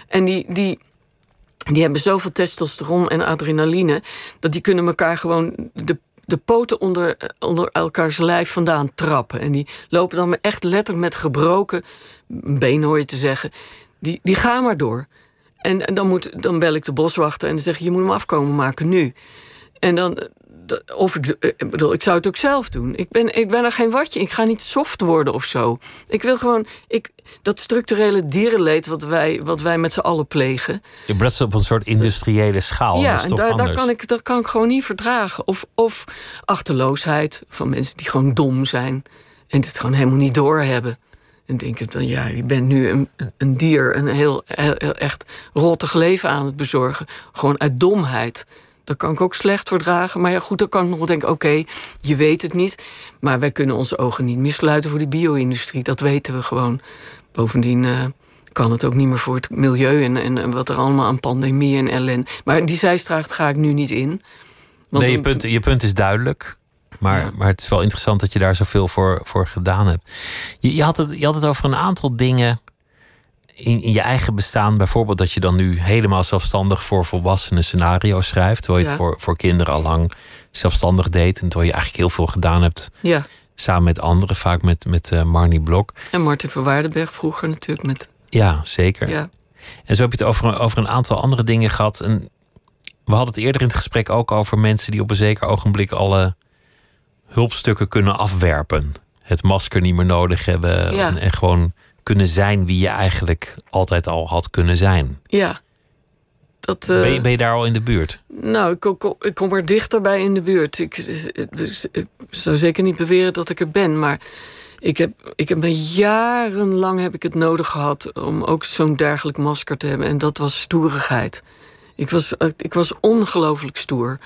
En die. die die hebben zoveel testosteron en adrenaline... dat die kunnen elkaar gewoon de, de poten onder, onder elkaars lijf vandaan trappen. En die lopen dan echt letterlijk met gebroken been, hoor je te zeggen. Die, die gaan maar door. En, en dan, moet, dan bel ik de boswachter en dan zeg je... je moet hem afkomen maken nu. En dan, of ik, eh, ik bedoel, ik zou het ook zelf doen. Ik ben, ik ben er geen watje. Ik ga niet soft worden of zo. Ik wil gewoon ik, dat structurele dierenleed wat wij, wat wij met z'n allen plegen. Dat is op een soort industriële schaal. dat ja, is en toch daar, daar, anders? kan ik, dat kan ik gewoon niet verdragen. Of, of achterloosheid van mensen die gewoon dom zijn en het gewoon helemaal niet doorhebben. En denken dan, ja, je bent nu een, een dier, een heel, heel, heel echt rottig leven aan het bezorgen. Gewoon uit domheid. Daar kan ik ook slecht verdragen. Maar ja, goed, dan kan ik nog wel denken, oké, je weet het niet. Maar wij kunnen onze ogen niet meer sluiten voor die bio-industrie. Dat weten we gewoon. Bovendien eh, kan het ook niet meer voor het milieu en, en, en wat er allemaal aan pandemie en ellende. Maar die zijstraat ga ik nu niet in. Want nee, je punt, je punt is duidelijk. Maar, maar het is wel interessant dat je daar zoveel voor, voor gedaan hebt. Je, je, had het, je had het over een aantal dingen in, in je eigen bestaan. Bijvoorbeeld dat je dan nu helemaal zelfstandig voor volwassenen scenario's schrijft. Terwijl je Ja. het voor, voor kinderen al lang zelfstandig deed. En terwijl je eigenlijk heel veel gedaan hebt Ja, samen met anderen. Vaak met, met eh, Marnie Blok. en Martin van Waardenberg vroeger natuurlijk met... Ja, zeker. Ja, En zo heb je het over, een- over een aantal andere dingen gehad. En we hadden het eerder in het gesprek ook over mensen die op een zeker ogenblik alle hulpstukken kunnen afwerpen. Het masker niet meer nodig hebben. En, en gewoon kunnen zijn wie je eigenlijk altijd al had kunnen zijn. ja. Dat, eh, Ben, je, ben je daar al in de buurt? Nou, ik, kom- ik kom er dichterbij in de buurt. Ik, ik- ik zou zeker niet beweren dat ik er ben, maar ik heb, ik heb me jarenlang heb ik het nodig gehad om ook zo'n dergelijk masker te hebben. En dat was stoerigheid. Ik was, ik was ongelooflijk stoer.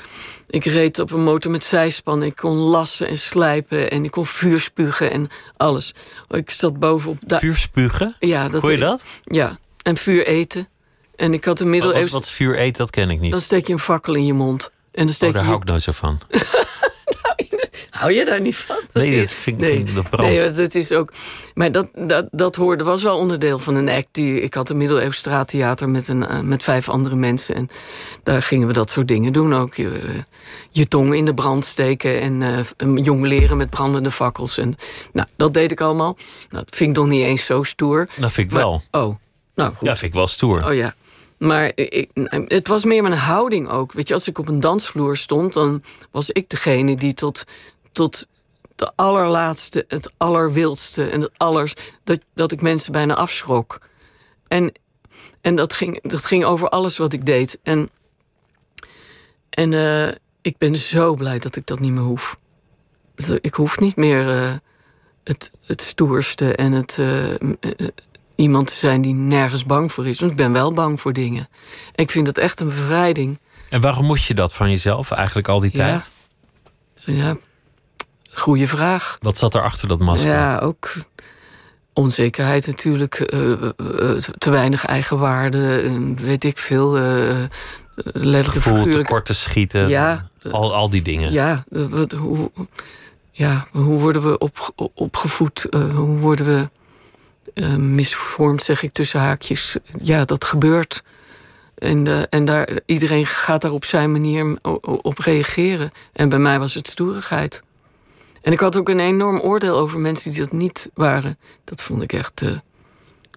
Ik reed op een motor met zijspan. Ik kon lassen en slijpen en ik kon vuur spugen en alles. Ik zat bovenop. da- Vuur spugen? Ja, dat, Kon je dat? Ja, en vuur eten. En ik had een Wat, middeleeuws... wat vuur eet, dat ken ik niet. Dan steek je een fakkel in je mond. En dan steek Oh, daar je hou ik nooit zo van. *laughs* Hou je daar niet van? Nee, dat vind, ik- vind dat brand. Nee, dat is ook. Maar dat, dat, dat hoorde, was wel onderdeel van een act. Die, ik had een middeleeuws straattheater met, een, eh, met vijf andere mensen. En daar gingen we dat soort dingen doen ook. Je, eh, je tong in de brand steken en eh jong leren met brandende fakkels. En, nou, dat deed ik allemaal. Nou, dat vind ik nog niet eens zo stoer. Dat vind ik Maar- wel. oh, nou goed. Ja, vind ik wel stoer. Oh ja. Maar ik, het was meer mijn houding ook. Weet je, als ik op een dansvloer stond, dan was ik degene die tot, tot de allerlaatste, het allerwildste en het allers. dat, dat ik mensen bijna afschrok. En, en dat, ging, dat ging over alles wat ik deed. En, en eh, ik ben zo blij dat ik dat niet meer hoef. Ik hoef niet meer eh, het, het stoerste en het. eh, iemand te zijn die nergens bang voor is. Want ik ben wel bang voor dingen. En ik vind dat echt een bevrijding. En waarom moest je dat van jezelf eigenlijk al die Ja. tijd? Ja, goede vraag. Wat zat er achter dat masker? Ja, ook onzekerheid natuurlijk. eh, eh, eh, te weinig eigenwaarde. eh, weet ik veel. letterlijk Gevoel, tekort te schieten. Ja. Al, al die dingen. Ja, wat, hoe, ja, hoe worden we op, opgevoed? hoe worden we eh, misvormd, zeg ik tussen haakjes? Ja, dat gebeurt. En, eh, en daar, iedereen gaat daar op zijn manier op reageren. En bij mij was het stoerigheid. En ik had ook een enorm oordeel over mensen die dat niet waren. Dat vond ik echt, eh,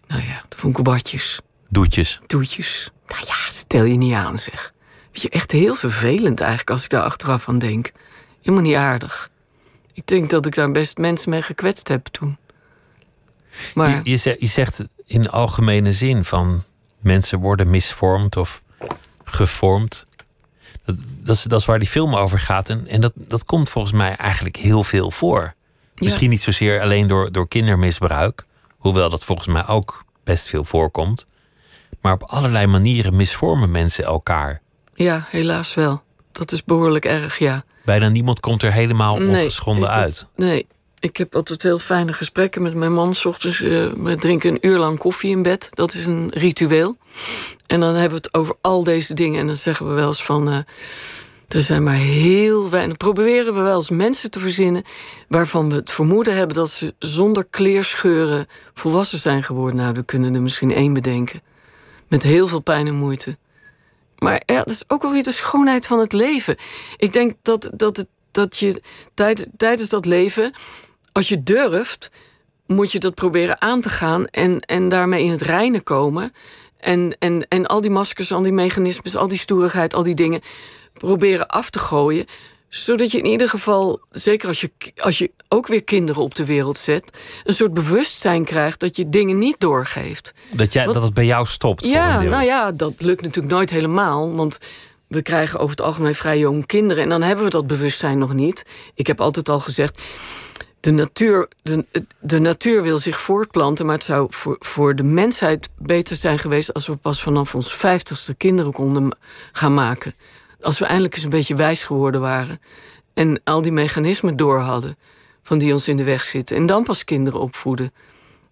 nou ja, dat vond ik badjes, Doetjes. doetjes. Nou ja, stel je niet aan, zeg. Weet je, echt heel vervelend eigenlijk als ik daar achteraf aan denk. Helemaal niet aardig. Ik denk dat ik daar best mensen mee gekwetst heb toen. Maar Je, je, zegt, je zegt in de algemene zin van mensen worden misvormd of gevormd. Dat, dat, is, dat is waar die film over gaat. En, en dat, dat komt volgens mij eigenlijk heel veel voor. Misschien niet zozeer alleen door, door kindermisbruik. Hoewel dat volgens mij ook best veel voorkomt. Maar op allerlei manieren misvormen mensen elkaar. ja, helaas wel. Dat is behoorlijk erg, ja. Bijna niemand komt er helemaal Nee, ongeschonden uit. Nee, ik heb altijd heel fijne gesprekken met mijn man. 's ochtends, eh, we drinken een uur lang koffie in bed. Dat is een ritueel. En dan hebben we het over al deze dingen. En dan zeggen we wel eens van... eh, er zijn maar heel weinig... Proberen we wel eens mensen te verzinnen... waarvan we het vermoeden hebben dat ze zonder kleerscheuren... volwassen zijn geworden. Nou, we kunnen er misschien één bedenken. Met heel veel pijn en moeite. Maar dat is ook wel weer de schoonheid van het leven. Ik denk dat, dat, dat je tijd, tijdens dat leven, als je durft, moet je dat proberen aan te gaan en, en daarmee in het reinen komen. En, en, en al die maskers, al die mechanismes, al die stoerigheid, al die dingen proberen af te gooien. Zodat je in ieder geval, zeker als je, als je ook weer kinderen op de wereld zet, een soort bewustzijn krijgt dat je dingen niet doorgeeft. Dat, jij, dat het bij jou stopt. Ja, nou ja, dat lukt natuurlijk nooit helemaal. Want we krijgen over het algemeen vrij jong kinderen. En dan hebben we dat bewustzijn nog niet. Ik heb altijd al gezegd. De natuur, de, de natuur wil zich voortplanten, maar het zou voor, voor de mensheid beter zijn geweest als we pas vanaf ons vijftigste kinderen konden gaan maken. Als we eindelijk eens een beetje wijs geworden waren en al die mechanismen door hadden van die ons in de weg zitten. En dan pas kinderen opvoeden.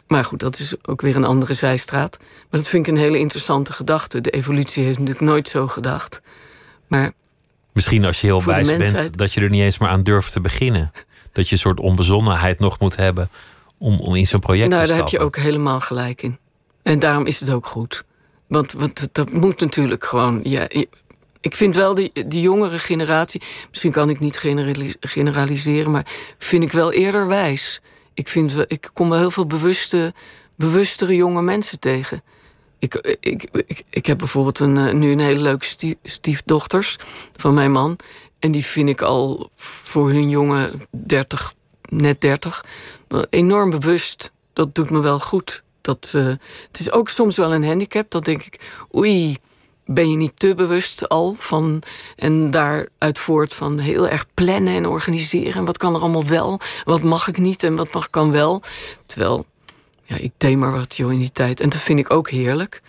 Maar goed, dat is ook weer een andere zijstraat. Maar dat vind ik een hele interessante gedachte. De evolutie heeft natuurlijk nooit zo gedacht. Maar Misschien als je heel wijs bent, dat je er niet eens maar aan durft te beginnen. Dat je een soort onbezonnenheid nog moet hebben om, om in zo'n project nou, te stappen. Daar heb je ook helemaal gelijk in. En daarom is het ook goed. Want, want dat moet natuurlijk gewoon. Ja, ik vind wel die, die jongere generatie, misschien kan ik niet generaliseren, maar vind ik wel eerder wijs. Ik, vind, ik kom wel heel veel bewuste, bewustere jonge mensen tegen. Ik, ik, ik, ik heb bijvoorbeeld een, eh, nu een hele leuke stiefdochters van mijn man. En die vind ik al voor hun jonge 30, net 30, enorm bewust. Dat doet me wel goed. Dat, uh, het is ook soms wel een handicap. Dat denk ik, oei, ben je niet te bewust al van. En daaruit voort van heel erg plannen en organiseren. En wat kan er allemaal wel? Wat mag ik niet en wat mag kan wel? Terwijl, ja, ik deed maar wat joh in die tijd. En dat vind ik ook heerlijk.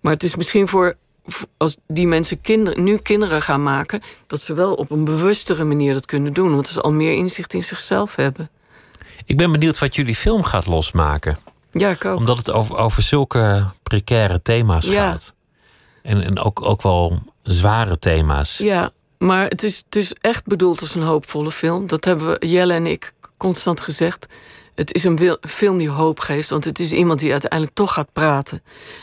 Maar het is misschien voor. Als die mensen kinderen, nu kinderen gaan maken, dat ze wel op een bewustere manier dat kunnen doen. Want ze al meer inzicht in zichzelf hebben. Ik ben benieuwd wat jullie film gaat losmaken. Ja, ik ook. Omdat het over, over zulke precaire thema's ja. gaat. En, en ook, ook wel zware thema's. Ja, maar het is, het is echt bedoeld als een hoopvolle film. Dat hebben we, Jelle en ik, constant gezegd. Het is een film die hoop geeft, want het is iemand die uiteindelijk toch gaat praten.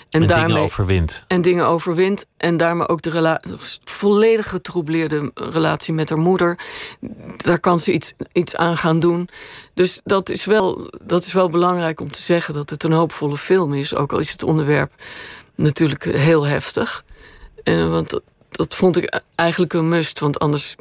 En, en daarmee, dingen overwint. En dingen overwint. En daarmee ook de volledig getroubleerde relatie met haar moeder. Daar kan ze iets, iets aan gaan doen. Dus dat is, wel, dat is wel belangrijk om te zeggen dat het een hoopvolle film is. Ook al is het onderwerp natuurlijk heel heftig. En, want dat, vond ik eigenlijk een must, want anders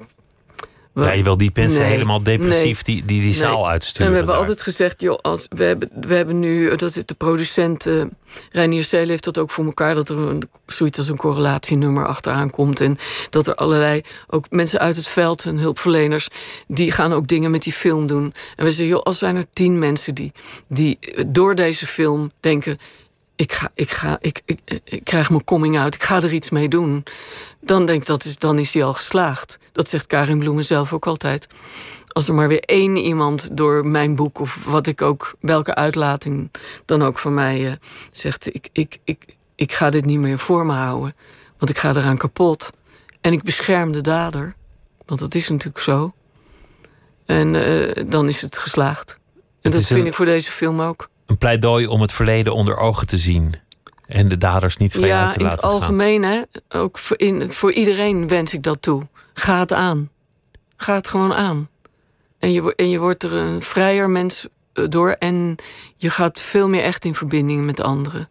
ja, je wil die mensen helemaal depressief die, die, die zaal nee. uitsturen. En we hebben altijd gezegd, joh, als, we, hebben, we hebben nu, dat is de producent uh, Reinier Seele heeft dat ook voor elkaar, dat er een, zoiets als een correlatienummer achteraan komt. En dat er allerlei, ook mensen uit het veld en hulpverleners, die gaan ook dingen met die film doen. En we zeggen, joh, als zijn er tien mensen die, die door deze film denken ik, ga, ik, ga, ik, ik, ik, krijg mijn coming out, ik ga er iets mee doen. Dan denk ik, dat is, dan is hij al geslaagd. Dat zegt Karin Bloemen zelf ook altijd. Als er maar weer één iemand door mijn boek of wat ik ook, welke uitlating dan ook van mij uh, zegt: ik, ik, ik, ik ga dit niet meer voor me houden, want ik ga eraan kapot. En ik bescherm de dader, want dat is natuurlijk zo. En uh, dan is het geslaagd. En dat vind ik voor deze film ook een pleidooi om het verleden onder ogen te zien. En de daders niet vrij ja, te laten gaan. Ja, in het algemeen, hè, ook voor, in, voor iedereen wens ik dat toe. Ga het aan. Ga het gewoon aan. En je, en je wordt er een vrijer mens eh, door. En je gaat veel meer echt in verbinding met anderen.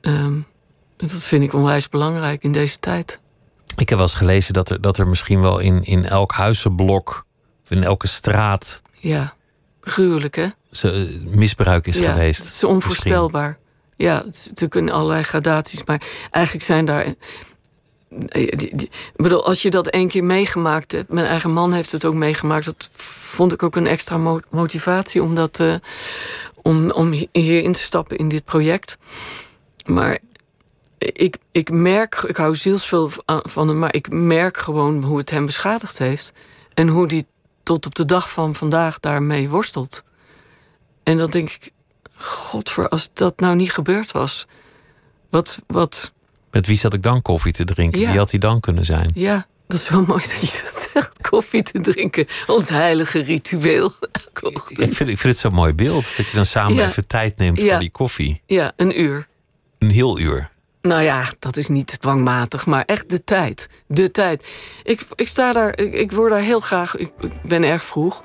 Um, dat vind ik onwijs belangrijk in deze tijd. Ik heb wel eens gelezen dat er, dat er misschien wel in, in elk huizenblok... in elke straat... Ja, gruwelijk hè? Misbruik is ja, geweest. Het is onvoorstelbaar. Ja, het is natuurlijk in allerlei gradaties, maar eigenlijk zijn daar. Eh, ik bedoel, als je dat één keer meegemaakt hebt, mijn eigen man heeft het ook meegemaakt, dat vond ik ook een extra motivatie om, dat, uh, om, om hierin te stappen in dit project. Maar ik, ik merk, ik hou zielsveel van hem, maar ik merk gewoon hoe het hem beschadigd heeft. En hoe die tot op de dag van vandaag daarmee worstelt. En dan denk ik, god, voor als dat nou niet gebeurd was. Wat, wat... Met wie zat ik dan koffie te drinken? Wie had hij dan kunnen zijn? Ja, dat is wel mooi dat je dat zegt. Koffie te drinken. Ons heilige ritueel. Ik vind, ik vind het zo'n mooi beeld. Dat je dan samen even tijd neemt voor die koffie. Ja, een uur. Een heel uur. Nou ja, dat is niet dwangmatig, maar echt de tijd. De tijd. Ik, ik sta daar, ik, ik word daar heel graag. Ik, ik ben erg vroeg.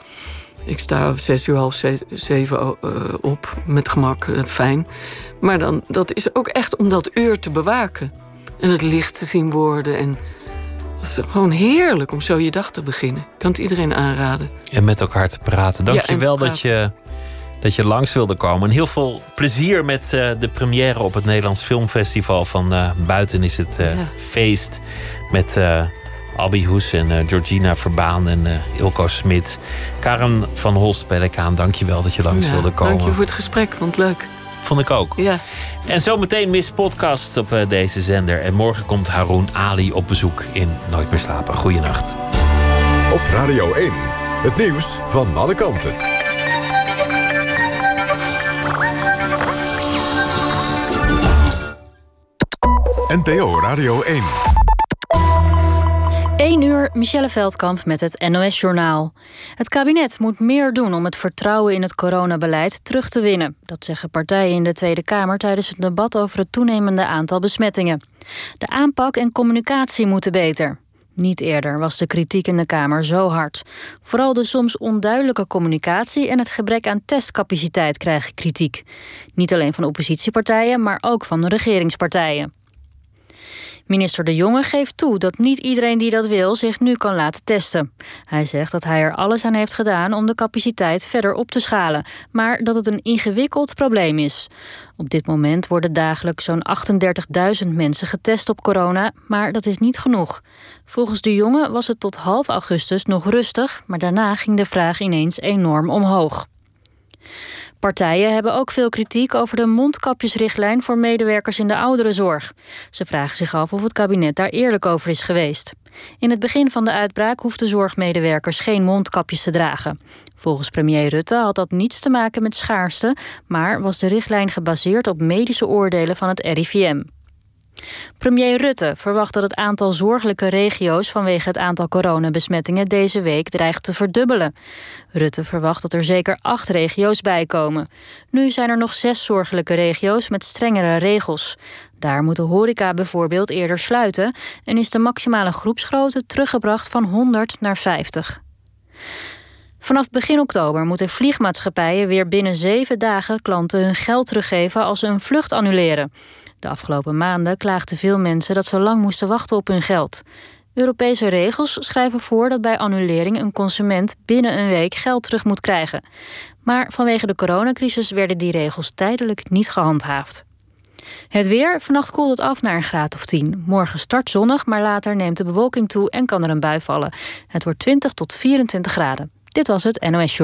Ik sta zes uur, half zeven uh, op, met gemak, uh, fijn. Maar dan, dat is ook echt om dat uur te bewaken. En het licht te zien worden. En is gewoon heerlijk om zo je dag te beginnen. Ik kan het iedereen aanraden. En met elkaar te praten. Dank Ja, je wel dat je, dat je langs wilde komen. En heel veel plezier met eh, de première op het Nederlands Filmfestival van eh, Buiten is het eh, Ja. feest. Met eh Abby Hoes en eh, Georgina Verbaan en eh, Ilko Smit. Karen van Holst Pelikaan, dank je wel dat je langs Ja, wilde komen. Dank je voor het gesprek, vond het leuk. Vond ik ook. Ja. En zometeen Miss Podcast op eh, deze zender. En morgen komt Haroon Ali op bezoek in Nooit meer slapen. Goeienacht. Op Radio 1. Het nieuws van alle kanten. NPO Radio 1. 1 uur, Michelle Veldkamp met het NOS-journaal. Het kabinet moet meer doen om het vertrouwen in het coronabeleid terug te winnen. Dat zeggen partijen in de Tweede Kamer tijdens het debat over het toenemende aantal besmettingen. De aanpak en communicatie moeten beter. Niet eerder was de kritiek in de Kamer zo hard. Vooral de soms onduidelijke communicatie en het gebrek aan testcapaciteit krijgen kritiek. Niet alleen van oppositiepartijen, maar ook van regeringspartijen. Minister De Jonge geeft toe dat niet iedereen die dat wil zich nu kan laten testen. Hij zegt dat hij er alles aan heeft gedaan om de capaciteit verder op te schalen, maar dat het een ingewikkeld probleem is. Op dit moment worden dagelijks zo'n 38.000 mensen getest op corona, maar dat is niet genoeg. Volgens De Jonge was het tot half augustus nog rustig, maar daarna ging de vraag ineens enorm omhoog. Partijen hebben ook veel kritiek over de mondkapjesrichtlijn voor medewerkers in de ouderenzorg. Ze vragen zich af of het kabinet daar eerlijk over is geweest. In het begin van de uitbraak hoefden zorgmedewerkers geen mondkapjes te dragen. Volgens premier Rutte had dat niets te maken met schaarste, maar was de richtlijn gebaseerd op medische oordelen van het RIVM. Premier Rutte verwacht dat het aantal zorgelijke regio's vanwege het aantal coronabesmettingen deze week dreigt te verdubbelen. Rutte verwacht dat er zeker acht regio's bijkomen. Nu zijn er nog zes zorgelijke regio's met strengere regels. Daar moet de horeca bijvoorbeeld eerder sluiten en is de maximale groepsgrootte teruggebracht van 100 naar 50. Vanaf begin oktober moeten vliegmaatschappijen weer binnen zeven dagen klanten hun geld teruggeven als ze een vlucht annuleren. De afgelopen maanden klaagden veel mensen dat ze lang moesten wachten op hun geld. Europese regels schrijven voor dat bij annulering een consument binnen een week geld terug moet krijgen. Maar vanwege de coronacrisis werden die regels tijdelijk niet gehandhaafd. Het weer. Vannacht koelt het af naar een graad of 10. Morgen start zonnig, maar later neemt de bewolking toe en kan er een bui vallen. Het wordt 20 tot 24 graden. Dit was het NOS Journal.